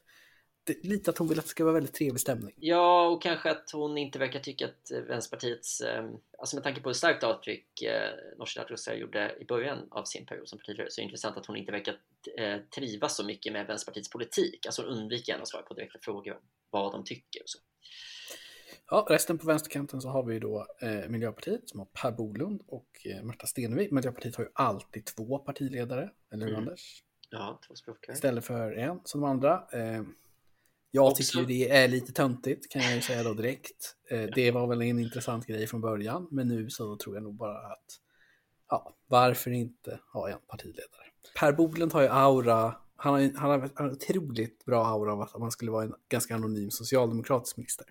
lite att hon vill att det ska vara väldigt trevlig stämning. Ja, och kanske att hon inte verkar tycka att Vänsterpartiets, eh, alltså med tanke på hur starkt avtryck eh, Nooshi Dadgostar gjorde i början av sin period som partiledare så är det intressant att hon inte verkar eh, trivas så mycket med Vänsterpartiets politik. Alltså undviker gärna att svara på direkta frågor om vad de tycker och så. Ja, resten på vänsterkanten så har vi då eh, Miljöpartiet som har Per Bolund och eh, Märta Stenevi. Miljöpartiet har ju alltid två partiledare, eller hur mm. Anders? Ja, två språkare. Istället för en som de andra. Eh, jag tycker det är lite töntigt kan jag ju säga då direkt. Eh, det var väl en intressant grej från början, men nu så tror jag nog bara att ja, varför inte ha en partiledare? Per Bolund har ju aura han har, han har en otroligt bra aura av att man skulle vara en ganska anonym socialdemokratisk minister.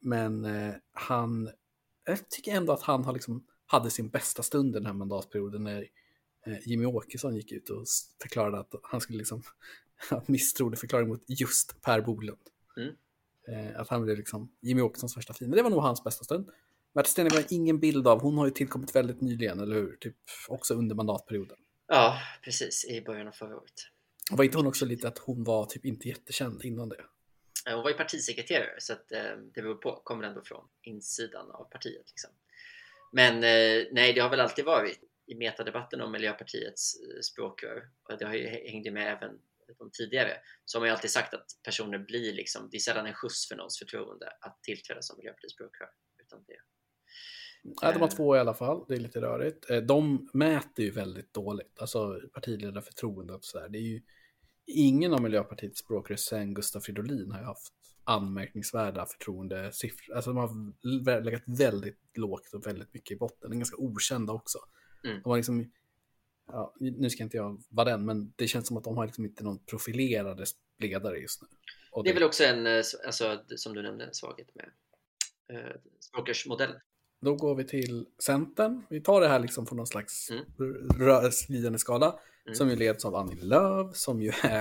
Men eh, han, jag tycker ändå att han har liksom, hade sin bästa stund den här mandatperioden när eh, Jimmy Åkesson gick ut och förklarade att han skulle liksom misstroendeförklaring mot just Per Bolund. Mm. Eh, att han blev liksom Jimmy Åkessons första fiende. Det var nog hans bästa stund. Märta Stenevi har ingen bild av, hon har ju tillkommit väldigt nyligen, eller hur? Typ också under mandatperioden. Ja, precis, i början av förra året. Var inte hon också lite att hon var typ inte jättekänd innan det? Hon var ju partisekreterare så att eh, det beror på, kommer ändå från insidan av partiet. Liksom. Men eh, nej, det har väl alltid varit i metadebatten om Miljöpartiets eh, språkrör och det har ju hängt med även de tidigare så har man ju alltid sagt att personer blir liksom, det är sällan en skjuts för någons förtroende att tillträda som Miljöpartiets språkrör. Utan det, Ja, de har två i alla fall, det är lite rörigt. De mäter ju väldigt dåligt, alltså partiledarförtroendet och sådär. Det är ju ingen av Miljöpartiets språkrör sen Gustaf Fridolin har ju haft anmärkningsvärda förtroendesiffror. Alltså de har legat väldigt lågt och väldigt mycket i botten. De är ganska okända också. Mm. De har liksom, ja, nu ska inte jag vara den, men det känns som att de har liksom inte någon profilerade ledare just nu. Och det är väl också en, eh, alltså, som du nämnde, en svaghet med eh, språkrörsmodellen. Då går vi till Centern. Vi tar det här liksom från någon slags mm. glidande skala. Mm. Som ju leds av Annie Lööf som ju är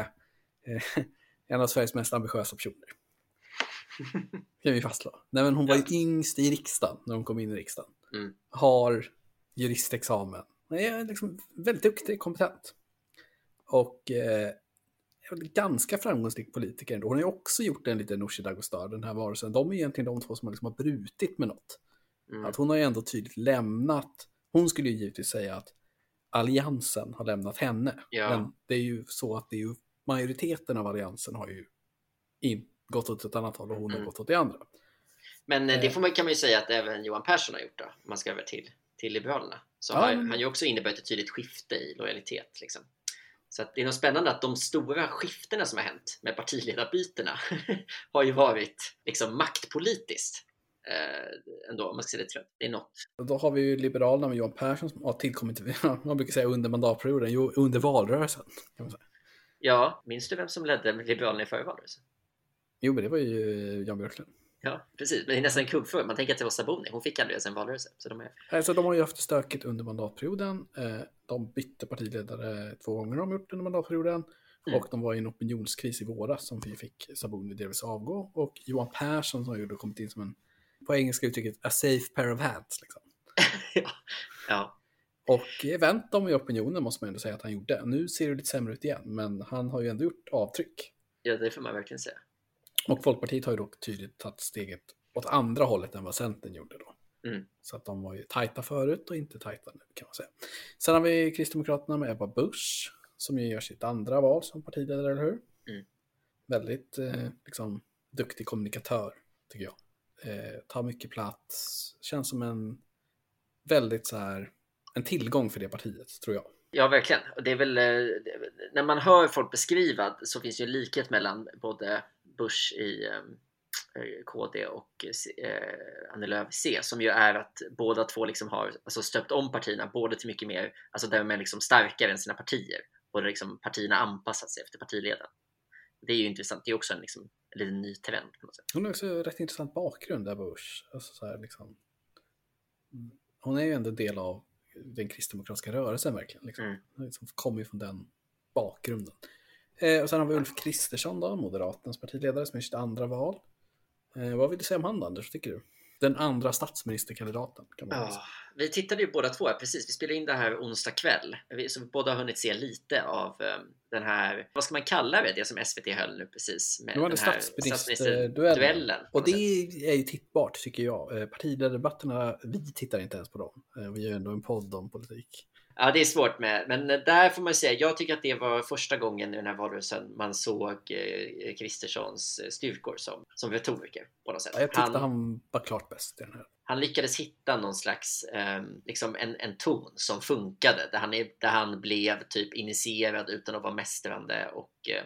eh, en av Sveriges mest ambitiösa personer. kan vi fastslå. Nej, men hon var ju yngst i riksdagen när hon kom in i riksdagen. Mm. Har juristexamen. Är liksom väldigt duktig, kompetent. Och eh, ganska framgångsrik politiker ändå. Hon har ju också gjort en liten Nooshi Dadgostar, den här varelsen. De är egentligen de två som har, liksom har brutit med något. Mm. Att hon har ju ändå tydligt lämnat, hon skulle ju givetvis säga att alliansen har lämnat henne. Ja. Men det är ju så att det är ju, majoriteten av alliansen har ju in, gått åt ett annat håll och hon mm. har gått åt det andra. Men eh, det eh. får man, kan man ju säga att även Johan Persson har gjort då, om man ska över till, till Liberalerna. Så ja, har han ju också inneburit ett tydligt skifte i lojalitet. Liksom. Så det är nog spännande att de stora skiftena som har hänt med partiledarbytena har ju varit liksom maktpolitiskt eh, ändå, om man ska säga det, det är något. Då har vi ju Liberalerna med Johan Persson som har tillkommit, man brukar säga under mandatperioden, jo, under valrörelsen. Kan man säga. Ja, minns du vem som ledde Liberalerna i förra valrörelsen? Jo, men det var ju Jan Björklund. Ja, precis. Men det är nästan en kuggfråga. Man tänker att det var Sabuni. Hon fick aldrig ens en valrörelse. Så de, är... alltså, de har ju haft stökigt under mandatperioden. Eh, de bytte partiledare två gånger har de gjort under mandatperioden. Mm. Och de var i en opinionskris i våras som vi fick Sabuni delvis avgå. Och Johan Persson som har ju kommit in som en på engelska uttrycket a safe pair of hands. Liksom. ja. ja. Och vänt dem i opinionen måste man ändå säga att han gjorde. Nu ser det lite sämre ut igen, men han har ju ändå gjort avtryck. Ja, det får man verkligen säga. Och Folkpartiet har ju dock tydligt tagit steget åt andra hållet än vad Centern gjorde då. Mm. Så att de var ju tajta förut och inte tajta nu kan man säga. Sen har vi Kristdemokraterna med Ebba Busch som ju gör sitt andra val som partiledare, eller hur? Mm. Väldigt eh, liksom, duktig kommunikatör, tycker jag eh, tar mycket plats, känns som en väldigt så här, en tillgång för det partiet, tror jag. Ja, verkligen. Det är väl, eh, när man hör folk beskriva så finns ju en likhet mellan både Bush i eh, KD och eh, Annie Lööf C som ju är att båda två liksom har alltså, stöpt om partierna både till mycket mer, alltså där de är liksom starkare än sina partier och liksom partierna anpassat sig efter partiledaren. Det är ju intressant, det är också en liksom, en liten ny trend på något sätt. Hon har också rätt intressant bakgrund där Bush. Alltså så här, liksom, hon är ju ändå del av den kristdemokratiska rörelsen verkligen. Liksom. Mm. Liksom kommer ju från den bakgrunden. Eh, och sen har vi Ulf Kristersson då, Moderaternas partiledare som är sitt andra val. Eh, vad vill du säga om han Anders, tycker du? den andra statsministerkandidaten. Kan man Ja, säga. vi tittade ju båda två, precis. Vi spelade in det här onsdag kväll. Vi, så vi båda har hunnit se lite av eh, den här, vad ska man kalla det, det som SVT höll nu precis med Nu var det statsministerduellen. Och det är ju tittbart tycker jag. Eh, Partiledardebatterna, vi tittar inte ens på dem. Eh, Vi gör ändå en podd om politik. Ja, det är svårt med, men där får man säga, jag tycker att det var första gången i den här valrörelsen man såg eh, Kristerssons eh, styrkor som, som retoriker på något sätt. Ja, Jag tyckte han, var klart bäst i den här. han lyckades hitta någon slags eh, liksom en, en ton som funkade där han, är, där han blev typ initierad utan att vara mästrande och eh,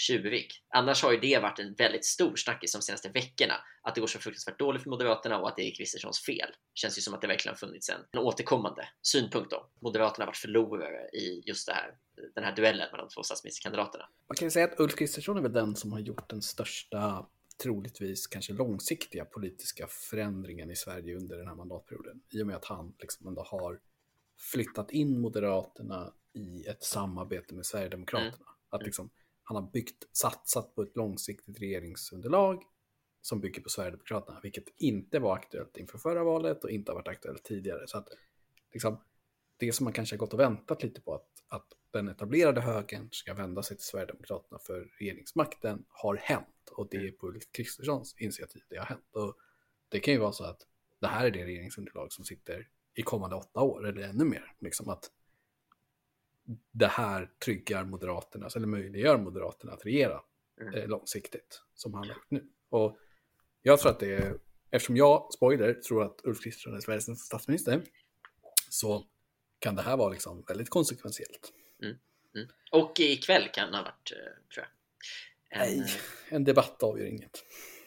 tjurig. Annars har ju det varit en väldigt stor snackis de senaste veckorna att det går så fruktansvärt dåligt för Moderaterna och att det är Kristerssons fel. Känns ju som att det verkligen har funnits en, en återkommande synpunkt om Moderaterna har varit förlorare i just det här, den här duellen mellan de två statsministerkandidaterna. Man kan ju säga att Ulf Kristersson är väl den som har gjort den största, troligtvis kanske långsiktiga politiska förändringen i Sverige under den här mandatperioden. I och med att han liksom ändå har flyttat in Moderaterna i ett samarbete med Sverigedemokraterna. Att liksom, han har byggt, satsat på ett långsiktigt regeringsunderlag som bygger på Sverigedemokraterna, vilket inte var aktuellt inför förra valet och inte har varit aktuellt tidigare. Så att liksom, det som man kanske har gått och väntat lite på, att, att den etablerade högern ska vända sig till Sverigedemokraterna för regeringsmakten, har hänt. Och det är på Ulf Kristerssons initiativ det har hänt. Och det kan ju vara så att det här är det regeringsunderlag som sitter i kommande åtta år, eller ännu mer. Liksom att det här tryggar Moderaterna, eller möjliggör Moderaterna att regera Mm. eh, långsiktigt, som han har gjort nu. Och jag tror att det är, eftersom jag, spoiler, tror att Ulf Kristersson är Sveriges nästa statsminister, så kan det här vara liksom väldigt konsekventiellt. Och ikväll kan det ha varit, eh, tror jag. En, Nej, en debatt avgör inget.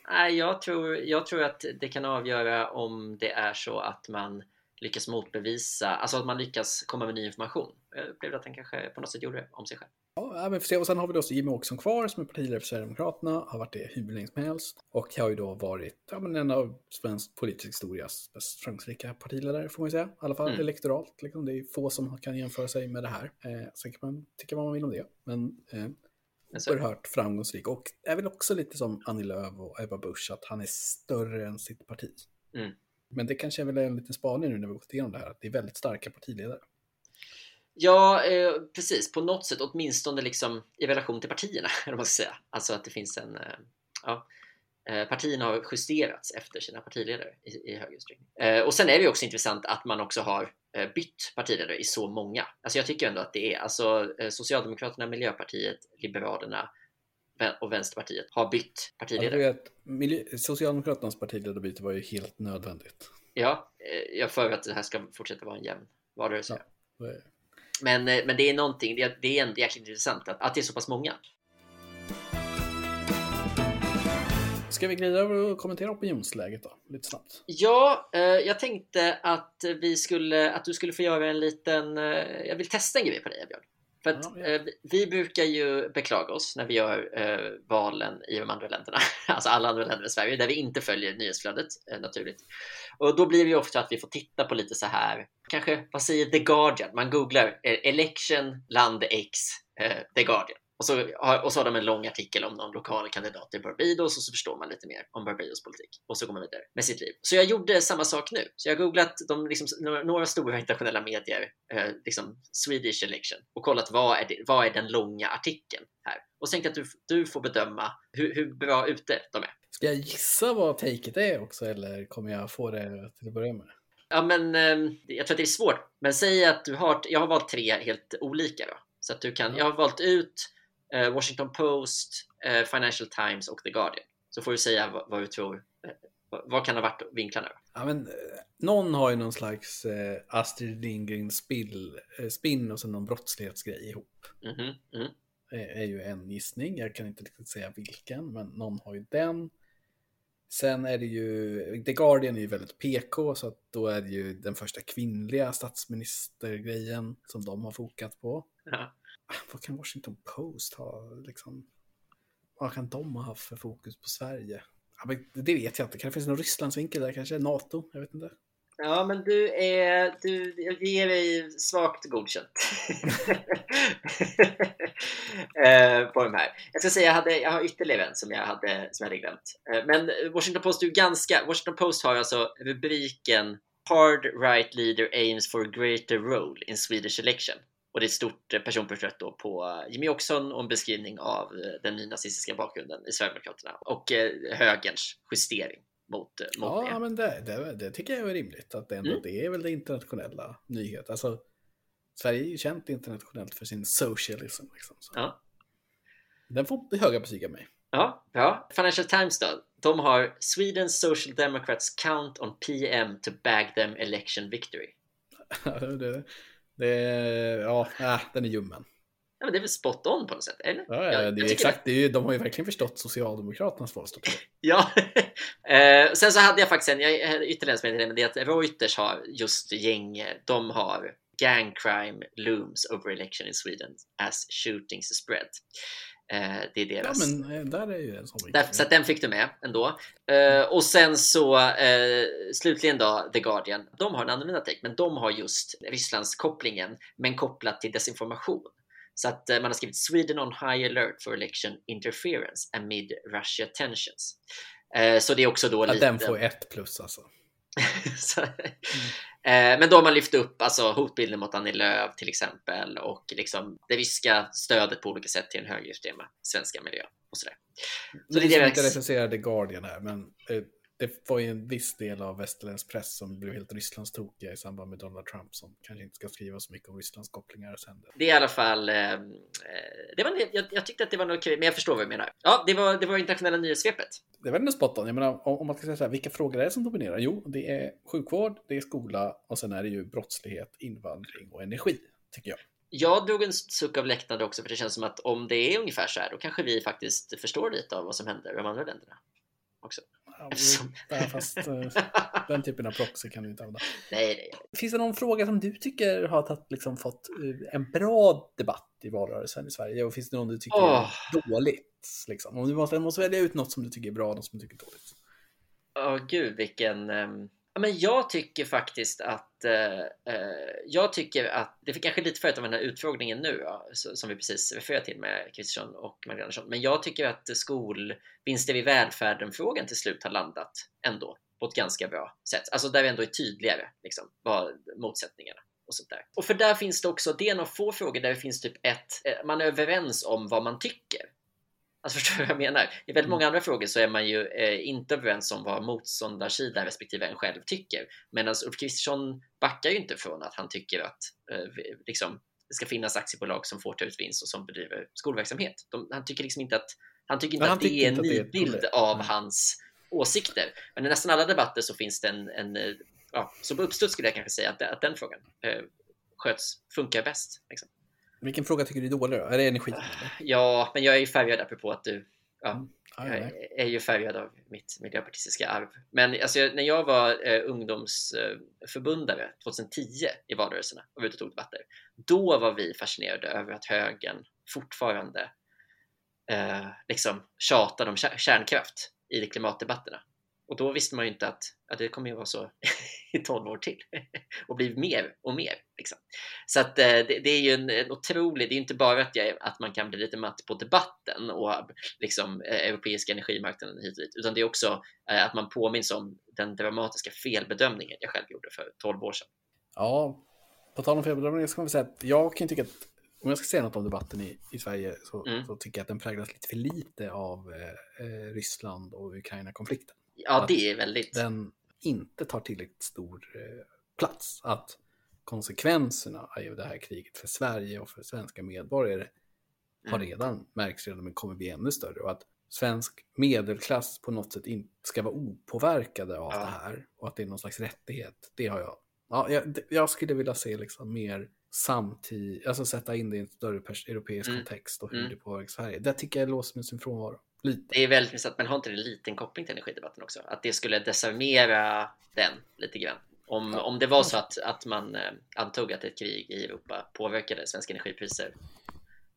Nej, jag tror, jag tror att det kan avgöra om det är så att man lyckas motbevisa, alltså att man lyckas komma med ny information. Jag upplevde att han kanske på något sätt gjorde det om sig själv. Ja, men se. Och sen har vi då Jimmy Åkesson kvar som är partiledare för Sverigedemokraterna, har varit det hur länge som helst och har ju då varit ja, men en av svensk politisk historias mest framgångsrika partiledare får man ju säga. I alla fall Mm. elektoralt. Liksom. Det är få som kan jämföra sig med det här. Eh, sen kan man tycka vad man vill om det. Men eh, oerhört framgångsrik och är väl också lite som Annie Lööf och Ebba Busch att han är större än sitt parti. Mm. Men det kanske är väl en liten spaning nu när vi gått igenom det här, att det är väldigt starka partiledare. Ja, eh, precis. På något sätt, åtminstone liksom i relation till partierna, eller man ska säga. Alltså att det finns en... Eh, ja, eh, partierna har justerats efter sina partiledare i, i hög utsträckning. Eh, och sen är det ju också intressant att man också har eh, bytt partiledare i så många. Alltså jag tycker ändå att det är, alltså eh, Socialdemokraterna, Miljöpartiet, Liberalerna och Vänsterpartiet har bytt Ja, partiledare. att miljö- Socialdemokraternas partiledarbyte var ju helt nödvändigt. Ja, eh, jag för att det här ska fortsätta vara en jämn valrörelse. Ja. Men, eh, men det är någonting, det är, det är jäkligt intressant att, att det är så pass många. Ska vi glida över och kommentera opinionsläget då, lite snabbt? Ja, eh, jag tänkte att vi skulle, att du skulle få göra en liten, eh, jag vill testa en grej på dig Björn. För att Ja, ja. eh, vi- brukar ju beklaga oss när vi gör eh, valen i de andra länderna, alltså alla andra länder än Sverige, där vi inte följer nyhetsflödet eh, naturligt. Och då blir det ju ofta att vi får titta på lite så här, kanske, vad säger The Guardian? Man googlar eh, election land X, eh, The Guardian. Och så, och så har de en lång artikel om någon lokal kandidat i Barbados och så förstår man lite mer om Barbados politik. Och så går man vidare med sitt liv. Så jag gjorde samma sak nu. Så jag har googlat de, liksom, några, stora internationella medier, eh, liksom Swedish election, och kollat vad är, det, vad är den långa artikeln här. Och så tänkte jag att du, du får bedöma hur, hur bra ute de är. Ska jag gissa vad taket är också eller kommer jag få det till att börja med? Ja, men eh, jag tror att det är svårt. Men säg att du har, jag har valt tre helt olika då. Så att du kan, Ja. jag har valt ut Washington Post, eh, Financial Times och The Guardian. Så får du säga vad, vad du tror. Eh, vad, kan ha varit vinklarna? Ja, men, eh, någon har ju någon slags eh, Astrid Lindgren spill, eh, spin och sen någon brottslighetsgrej ihop. Mhm, mhm. är är ju en gissning. Jag kan inte riktigt säga vilken, men någon har ju den. Sen är det ju, The Guardian är ju väldigt PK, så då är det ju den första kvinnliga statsministergrejen som de har fokat på. Ja. Ah, vad kan Washington Post ha, liksom? Vad kan de ha haft för fokus på Sverige? Ja, men det vet jag inte. Kan det finnas någon Rysslandsvinkel där kanske? NATO? Jag vet inte. Ja, men du är... Du, jag ger dig svagt godkänt. Eh, på de här. Jag ska säga, jag, hade, jag har ytterligare en som jag hade, som jag hade glömt. Eh, men Washington Post är ganska... Washington Post har alltså rubriken Hard right leader aims for greater role in Swedish election. Och det är ett stort personporträtt då på Jimmy Åkesson och en beskrivning av den nynazistiska bakgrunden i Sverigedemokraterna och högerns justering mot, mot ja, det. Men det, det, det, tycker jag är rimligt. Att det, ändå, mm. det är väl det internationella nyhet. Alltså, Sverige är ju känt internationellt för sin socialism. Liksom, så. Ja. Den får höga betyg av mig. Ja, ja. Financial Times då? De har Sweden Social Democrats count on PM to bag them election victory. det, det, ja, äh, den är ljummen. Ja, men det är väl spot on på något sätt? Eller? Ja, ja det är exakt. Det. Det är, de har ju verkligen förstått Socialdemokraternas valstrategi. ja, eh, sen så hade jag faktiskt en, jag hade ytterligare en som men det är att Reuters har just gäng, de har gang crime looms over election in Sweden as shootings spread. Eh, det är deras. Ja, men eh, där är ju en sån Så den fick du med ändå. Eh, och sen så slutligen då The Guardian. De har en annorlunda take, men de har just Rysslands kopplingen, men kopplat till desinformation. Så att man har skrivit Sweden on high alert for election interference amid Russia tensions. Så det är också då ja, lite... Den får ett plus alltså. så, mm. Eh, men då har man lyft upp alltså, hotbilden mot Annie Lööf till exempel och liksom det ryska stödet på olika sätt till den högerextrema svenska miljön och sådär. Så det är det inte recensera The Guardian här, men det var ju en viss del av västerländsk press som blev helt Rysslandstokiga i samband med Donald Trump som kanske inte ska skriva så mycket om Rysslands kopplingar sen. Det är i alla fall. Eh, eh, det var, jag, jag, tyckte att det var nog okej, men jag förstår vad du menar. Ja, det var det var internationella nyhetssvepet. Det var ändå spot on. Jag menar, om, om man ska säga så här, vilka frågor är det som dominerar? Jo, det är sjukvård, det är skola och sen är det ju brottslighet, invandring och energi, tycker jag. Jag drog en suck av lättnad också, för det känns som att om det är ungefär så här, då kanske vi faktiskt förstår lite av vad som händer i de andra länderna också. Ja, fast eh, den typen av proxy kan du inte använda. Nej, nej. Finns det någon fråga som du tycker har tatt, liksom, fått eh, en bra debatt i valrörelsen i Sverige? Och finns det någon du tycker oh. är dåligt? Liksom? Om du måste, måste välja ut något som du tycker är bra och något som du tycker är dåligt. Ja, oh, gud vilken... Um men jag tycker faktiskt att eh, eh jag tycker att det fick kanske lite förut av den här utfrågningen nu ja, som vi precis refererade till med Kristersson och Magdalena Andersson. Men jag tycker att skolvinster i välfärden frågan till slut har landat ändå på ett ganska bra sätt. Alltså där vi ändå är tydligare liksom, vad motsättningarna och sånt där. Och för där finns det också, det är en av få frågor där det finns typ ett, eh, man är överens om vad man tycker. Alltså förstår du vad jag menar? I väldigt många andra frågor så är man ju eh, inte överens om vad motståndarsidan respektive en själv tycker. Medan Ulf Kristersson backar ju inte från att han tycker att eh, liksom, det ska finnas aktiebolag som får ta ut vinst och som bedriver skolverksamhet. De, han tycker liksom inte att, han tycker inte att det är en nidbild av mm. hans åsikter. Men i nästan alla debatter så finns det en, en eh, ja, så på uppstuds skulle jag kanske säga att, att den frågan eh, sköts, funkar bäst. Liksom. Vilken fråga tycker du är dålig då? Är det energi? Ja, men jag är ju färgad apropå att du ja, mm. jag är ju färgad av mitt miljöpartistiska arv. Men alltså, när jag var eh, ungdomsförbundare 2010 i valrörelserna och var ute och tog debatter, då var vi fascinerade över att högern fortfarande eh, liksom tjatade om kärnkraft i klimatdebatterna. Och då visste man ju inte att, att det kommer ju vara så i 12 år till och bli mer och mer. Liksom. Så att eh, det, det, är ju en, en otrolig, det är inte bara att, jag, att man kan bli lite matt på debatten och liksom eh, europeiska energimarknaden hit och dit, utan det är också eh, att man påminns om den dramatiska felbedömningen jag själv gjorde för 12 år sedan. Ja, på tal om felbedömningar ska man säga att jag kan tycka att om jag ska säga något om debatten i, i Sverige så, mm. så tycker jag att den präglas lite för lite av eh, Ryssland och Ukraina-konflikten. Ja, det är väldigt. Den inte tar tillräckligt stor eh, plats. Att konsekvenserna av det här kriget för Sverige och för svenska medborgare har mm. redan märkts redan men kommer bli ännu större. Och att svensk medelklass på något sätt inte ska vara opåverkade av ja. det här och att det är någon slags rättighet. Det har jag. Ja, jag, jag skulle vilja se liksom mer samtidigt, alltså sätta in det i en större europeisk mm. kontext och hur mm. det påverkar Sverige. Det tycker jag låser med sin frånvaro. Lite. Det är väldigt intressant, men har inte det en liten koppling till energidebatten också? Att det skulle desarmera den lite grann. Om, ja. om det var så att, att man eh, antog att ett krig i Europa påverkade svenska energipriser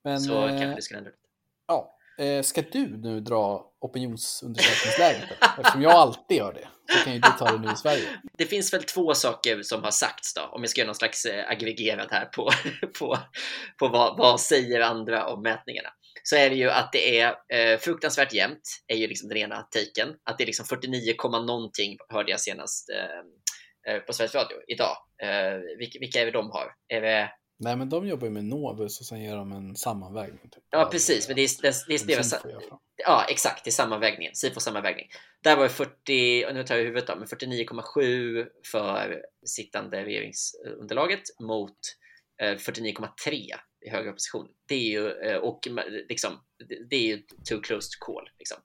men, så eh, kanske det skulle ändra. Ja, Eh, ska du nu dra opinionsundersökningsläget? Eftersom jag alltid gör det. Så kan ju du ta det nu i Sverige. Det finns väl två saker som har sagts då, om jag ska göra någon slags eh, aggregerat här på, på, på vad, vad säger andra om mätningarna. Så är det ju att det är eh, fruktansvärt jämnt, är ju liksom den ena taken. Att det är liksom 49, någonting hörde jag senast eh, eh, på Sveriges Radio idag. Eh, vilka, vilka är det de har? Är det Nej, men de jobbar ju med Novus och sen gör de en sammanvägning. Typ. Ja, precis. Men det är, det, det, det, det Ja, exakt. Det är sammanvägningen. Sifo sammanvägning. Där var det 40, nu tar jag huvudet då, men 49,7 för sittande regeringsunderlaget mot 49,3 eh, i högre opposition. Det är ju, eh, och liksom, det är ju too close to call. Liksom.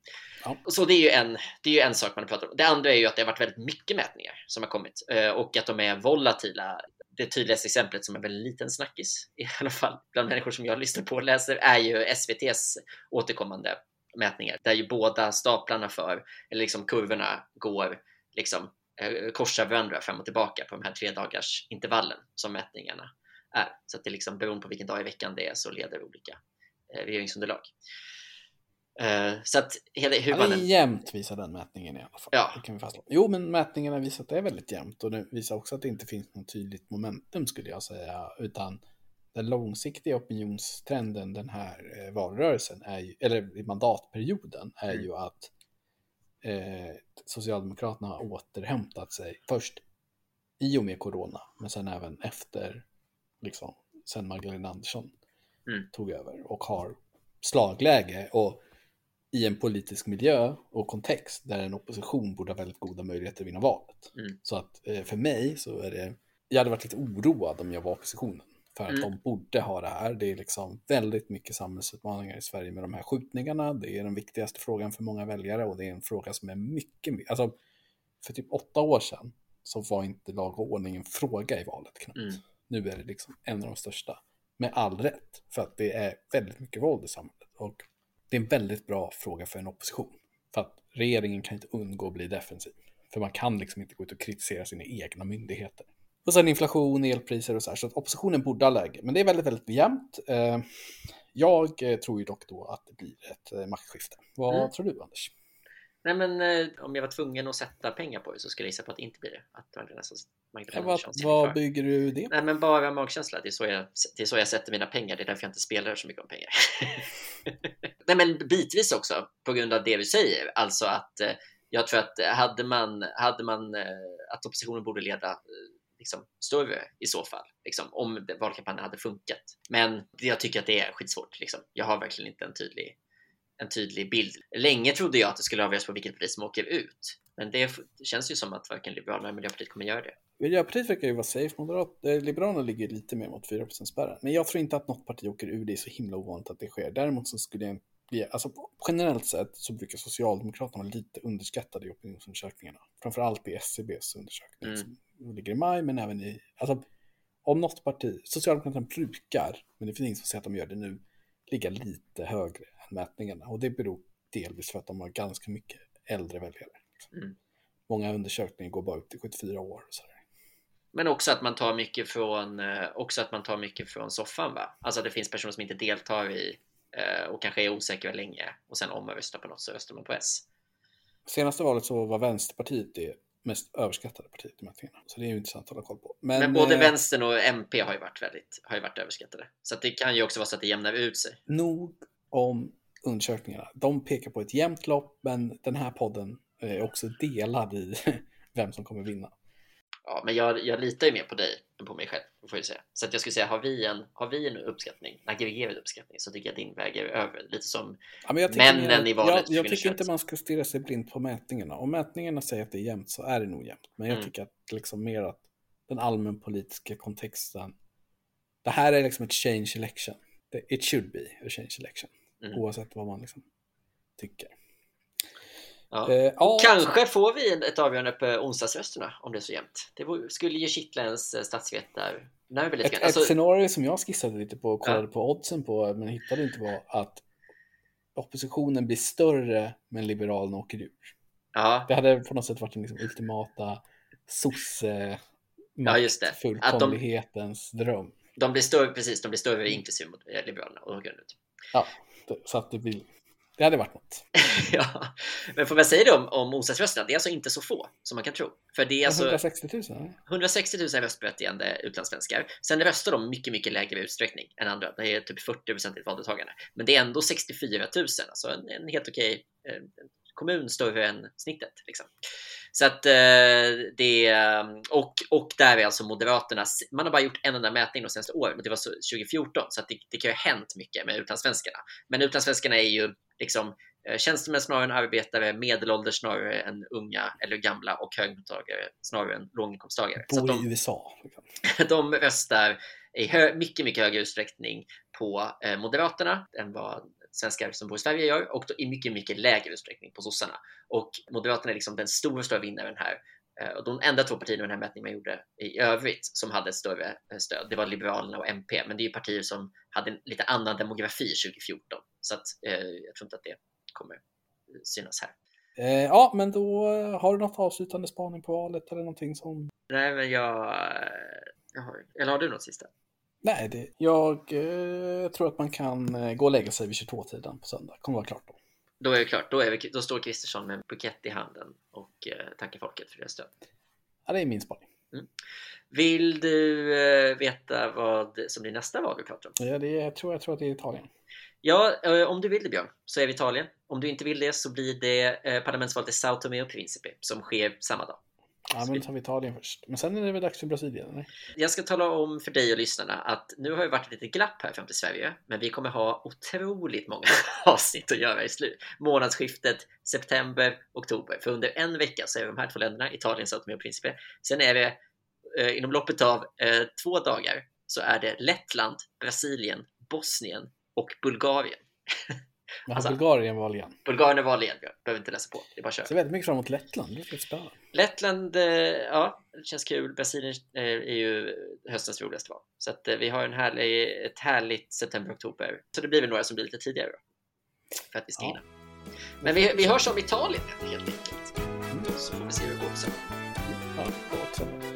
Ja. Så det är, ju en, det är ju en sak man pratar om. Det andra är ju att det har varit väldigt mycket mätningar som har kommit eh, och att de är volatila det tydligaste exemplet som är väldigt liten snackis, i alla fall bland människor som jag lyssnar på och läser, är ju SVTs återkommande mätningar där ju båda staplarna för, eller liksom kurvorna går liksom eh, korsar varandra fram och tillbaka på de här tre dagars intervallen som mätningarna är. Så att det liksom beroende på vilken dag i veckan det är så leder olika eh, regeringsunderlag. Uh, så att hela. Det är jämnt visar den mätningen i alla fall. Ja. Det kan vi fastslå. Jo, men mätningarna visar att det är väldigt jämnt och det visar också att det inte finns något tydligt momentum skulle jag säga, utan den långsiktiga opinionstrenden den här eh, valrörelsen, är ju, eller mandatperioden, är mm. ju att eh, Socialdemokraterna har återhämtat sig först i och med corona, men sen även efter, liksom, sen Magdalena Andersson mm. tog över och har slagläge. Och i en politisk miljö och kontext där en opposition borde ha väldigt goda möjligheter att vinna valet. Mm. Så att eh, för mig så är det, jag hade varit lite oroad om jag var oppositionen. För att mm. de borde ha det här. Det är liksom väldigt mycket samhällsutmaningar i Sverige med de här skjutningarna. Det är den viktigaste frågan för många väljare och det är en fråga som är mycket, alltså för typ åtta år sedan så var inte lag och ordning en fråga i valet knappt. Mm. Nu är det liksom en av de största. Med all rätt, för att det är väldigt mycket våld i samhället. Och det är en väldigt bra fråga för en opposition. För att regeringen kan inte undgå att bli defensiv. För man kan liksom inte gå ut och kritisera sina egna myndigheter. Och sen inflation, elpriser och så här. Så att oppositionen borde ha läge. Men det är väldigt, väldigt jämnt. Eh, jag eh, tror ju dock då att det blir ett eh, maktskifte. Vad mm. tror du Anders? Nej men eh, om jag var tvungen att sätta pengar på det så skulle jag gissa på att det inte blir det. Att Magdalena ja, vad, vad bygger du det på? Nej men bara magkänsla. Det är, så jag, det är så jag sätter mina pengar. Det är därför jag inte spelar så mycket om pengar. Nej men bitvis också på grund av det du säger. Alltså att eh, jag tror att hade man, hade man eh, att oppositionen borde leda eh, liksom, större i så fall, liksom, om valkampanjen hade funkat. Men jag tycker att det är skitsvårt. Liksom. Jag har verkligen inte en tydlig en tydlig bild. Länge trodde jag att det skulle avgöras på vilket parti som åker ut. Men det känns ju som att varken Liberalerna eller Miljöpartiet kommer göra det. Miljöpartiet verkar ju vara safe. Moderat, eh, Liberalerna ligger lite mer mot 4% spärren. Men jag tror inte att något parti åker ur. Det är så himla ovanligt att det sker. Däremot så skulle jag bli, alltså generellt sett så brukar Socialdemokraterna vara lite underskattade i opinionsundersökningarna. Framförallt i SCBs undersökning mm. som ligger i maj, men även i, alltså om något parti, Socialdemokraterna brukar, men det finns ingen som säger att de gör det nu, ligga lite högre mätningarna. Och det beror delvis för att de har ganska mycket äldre väljare. Mm. Många undersökningar går bara upp till 74 år. Så Men också att man tar mycket från, eh, också att man tar mycket från soffan va? Alltså det finns personer som inte deltar i eh, och kanske är osäkra länge och sen om man röstar på något så röstar man på S. Senaste valet så var Vänsterpartiet det mest överskattade partiet i mätningarna. Så det är ju intressant att hålla koll på. Men, Men både eh, vänstern och MP har ju varit väldigt har ju varit överskattade. Så det kan ju också vara så att det jämnar ut sig. Nog om undersökningarna. De pekar på ett jämnt lopp, men den här podden är också delad i vem som kommer vinna. Ja, men jag, jag litar ju mer på dig än på mig själv, får jag säga. Så att jag skulle säga, har vi en, har vi en uppskattning, en aggregerad uppskattning, så tycker jag att din väger över. Lite som ja, männen mer, i valet. Jag, jag tycker inte man ska stirra sig blind på mätningarna. Om mätningarna säger att det är jämnt så är det nog jämnt. Men jag mm. tycker att liksom mer att den allmänpolitiska kontexten, det här är liksom ett change election. It should be a change election. Mm. Oavsett vad man liksom tycker. Ja. Eh, ja. Kanske får vi ett avgörande på onsdagsrösterna om det är så jämnt. Det skulle ju kittla ens eh, statsvetar. Ett, alltså... ett scenario som jag skissade lite på och kollade ja. på oddsen på men hittade inte var att oppositionen blir större men Liberalerna åker ur. Ja. Det hade på något sätt varit den liksom ultimata sosse ja, just det. fullkomlighetens de, dröm. De blir större, precis, de blir större inklusive mot eh, Liberalerna och åker ut. Ja, så att det blir Det hade varit något. ja, men får man säga det om, om OSAS-rösterna, det är alltså inte så få som man kan tro. För det är alltså 160 000? 160 000 röstberättigande utlandssvenskar. Sen röstar de mycket, mycket lägre utsträckning än andra. Det är typ 40 procent i valdeltagande. Men det är ändå 64 000, alltså en, en helt okej eh, kommun större än snittet. Liksom. Så att eh, det och, och där är alltså Moderaterna. Man har bara gjort en enda mätning de senaste åren och det var 2014 så att det, det kan ju ha hänt mycket med utlandssvenskarna. Men utlandssvenskarna är ju liksom eh, tjänstemän snarare än arbetare, medelålders snarare än unga eller gamla och höginkomsttagare snarare än låginkomsttagare. Bor de, i USA. De röstar i mycket, mycket högre utsträckning på eh, Moderaterna än vad svenskar som bor i Sverige gör och i mycket, mycket lägre utsträckning på sossarna. Och Moderaterna är liksom den stora, stora vinnaren här. Eh, och de enda två partierna i den här mätningen man gjorde i övrigt som hade ett större eh, stöd, det var Liberalerna och MP. Men det är ju partier som hade en lite annan demografi 2014. Så att, eh, jag tror inte att det kommer synas här. Eh, ja, men då har du något avslutande spaning på valet eller någonting som... Nej, men jag... jag har... Eller har du något sista? Nej, det, jag eh, tror att man kan eh, gå och lägga sig vid 22-tiden på söndag. kommer vara klart då. Då är det klart. Då, är vi, då står Kristersson med en bukett i handen och eh, tackar folket för deras stöd. Ja, det är min spaning. Mm. Vill du eh, veta vad som blir nästa val vi pratar om? Ja, det jag, tror, jag tror att det är Italien. Ja, eh, om du vill det Björn, så är vi Italien. Om du inte vill det så blir det eh, parlamentsvalet i Sao Tome och Principe som sker samma dag. Ja, men tar vi Italien först. Men sen är det väl dags för Brasilien? Eller? Jag ska tala om för dig och lyssnarna att nu har det varit lite glapp här fram till Sverige, men vi kommer ha otroligt många avsnitt att göra i slut. Månadsskiftet september, oktober. För under en vecka så är de här två länderna, Italien, Sao och Principe. Sen är det eh, inom loppet av eh, två dagar så är det Lettland, Brasilien, Bosnien och Bulgarien. Men alltså, Bulgarien val igen? Bulgarien är val igen, jag behöver inte läsa på. Det är bara kör. Så väldigt mycket fram emot Lettland, det är spännande. Lettland, eh, ja, det känns kul. Brasilien eh, är ju höstens roligaste val. Så att eh, vi har en härlig, ett härligt september-oktober. Så det blir väl några som blir lite tidigare då. För att vi ska hinna. Men vi, vi hörs om Italien helt enkelt. Mm. Så får vi se hur det går sen. Ja, gott.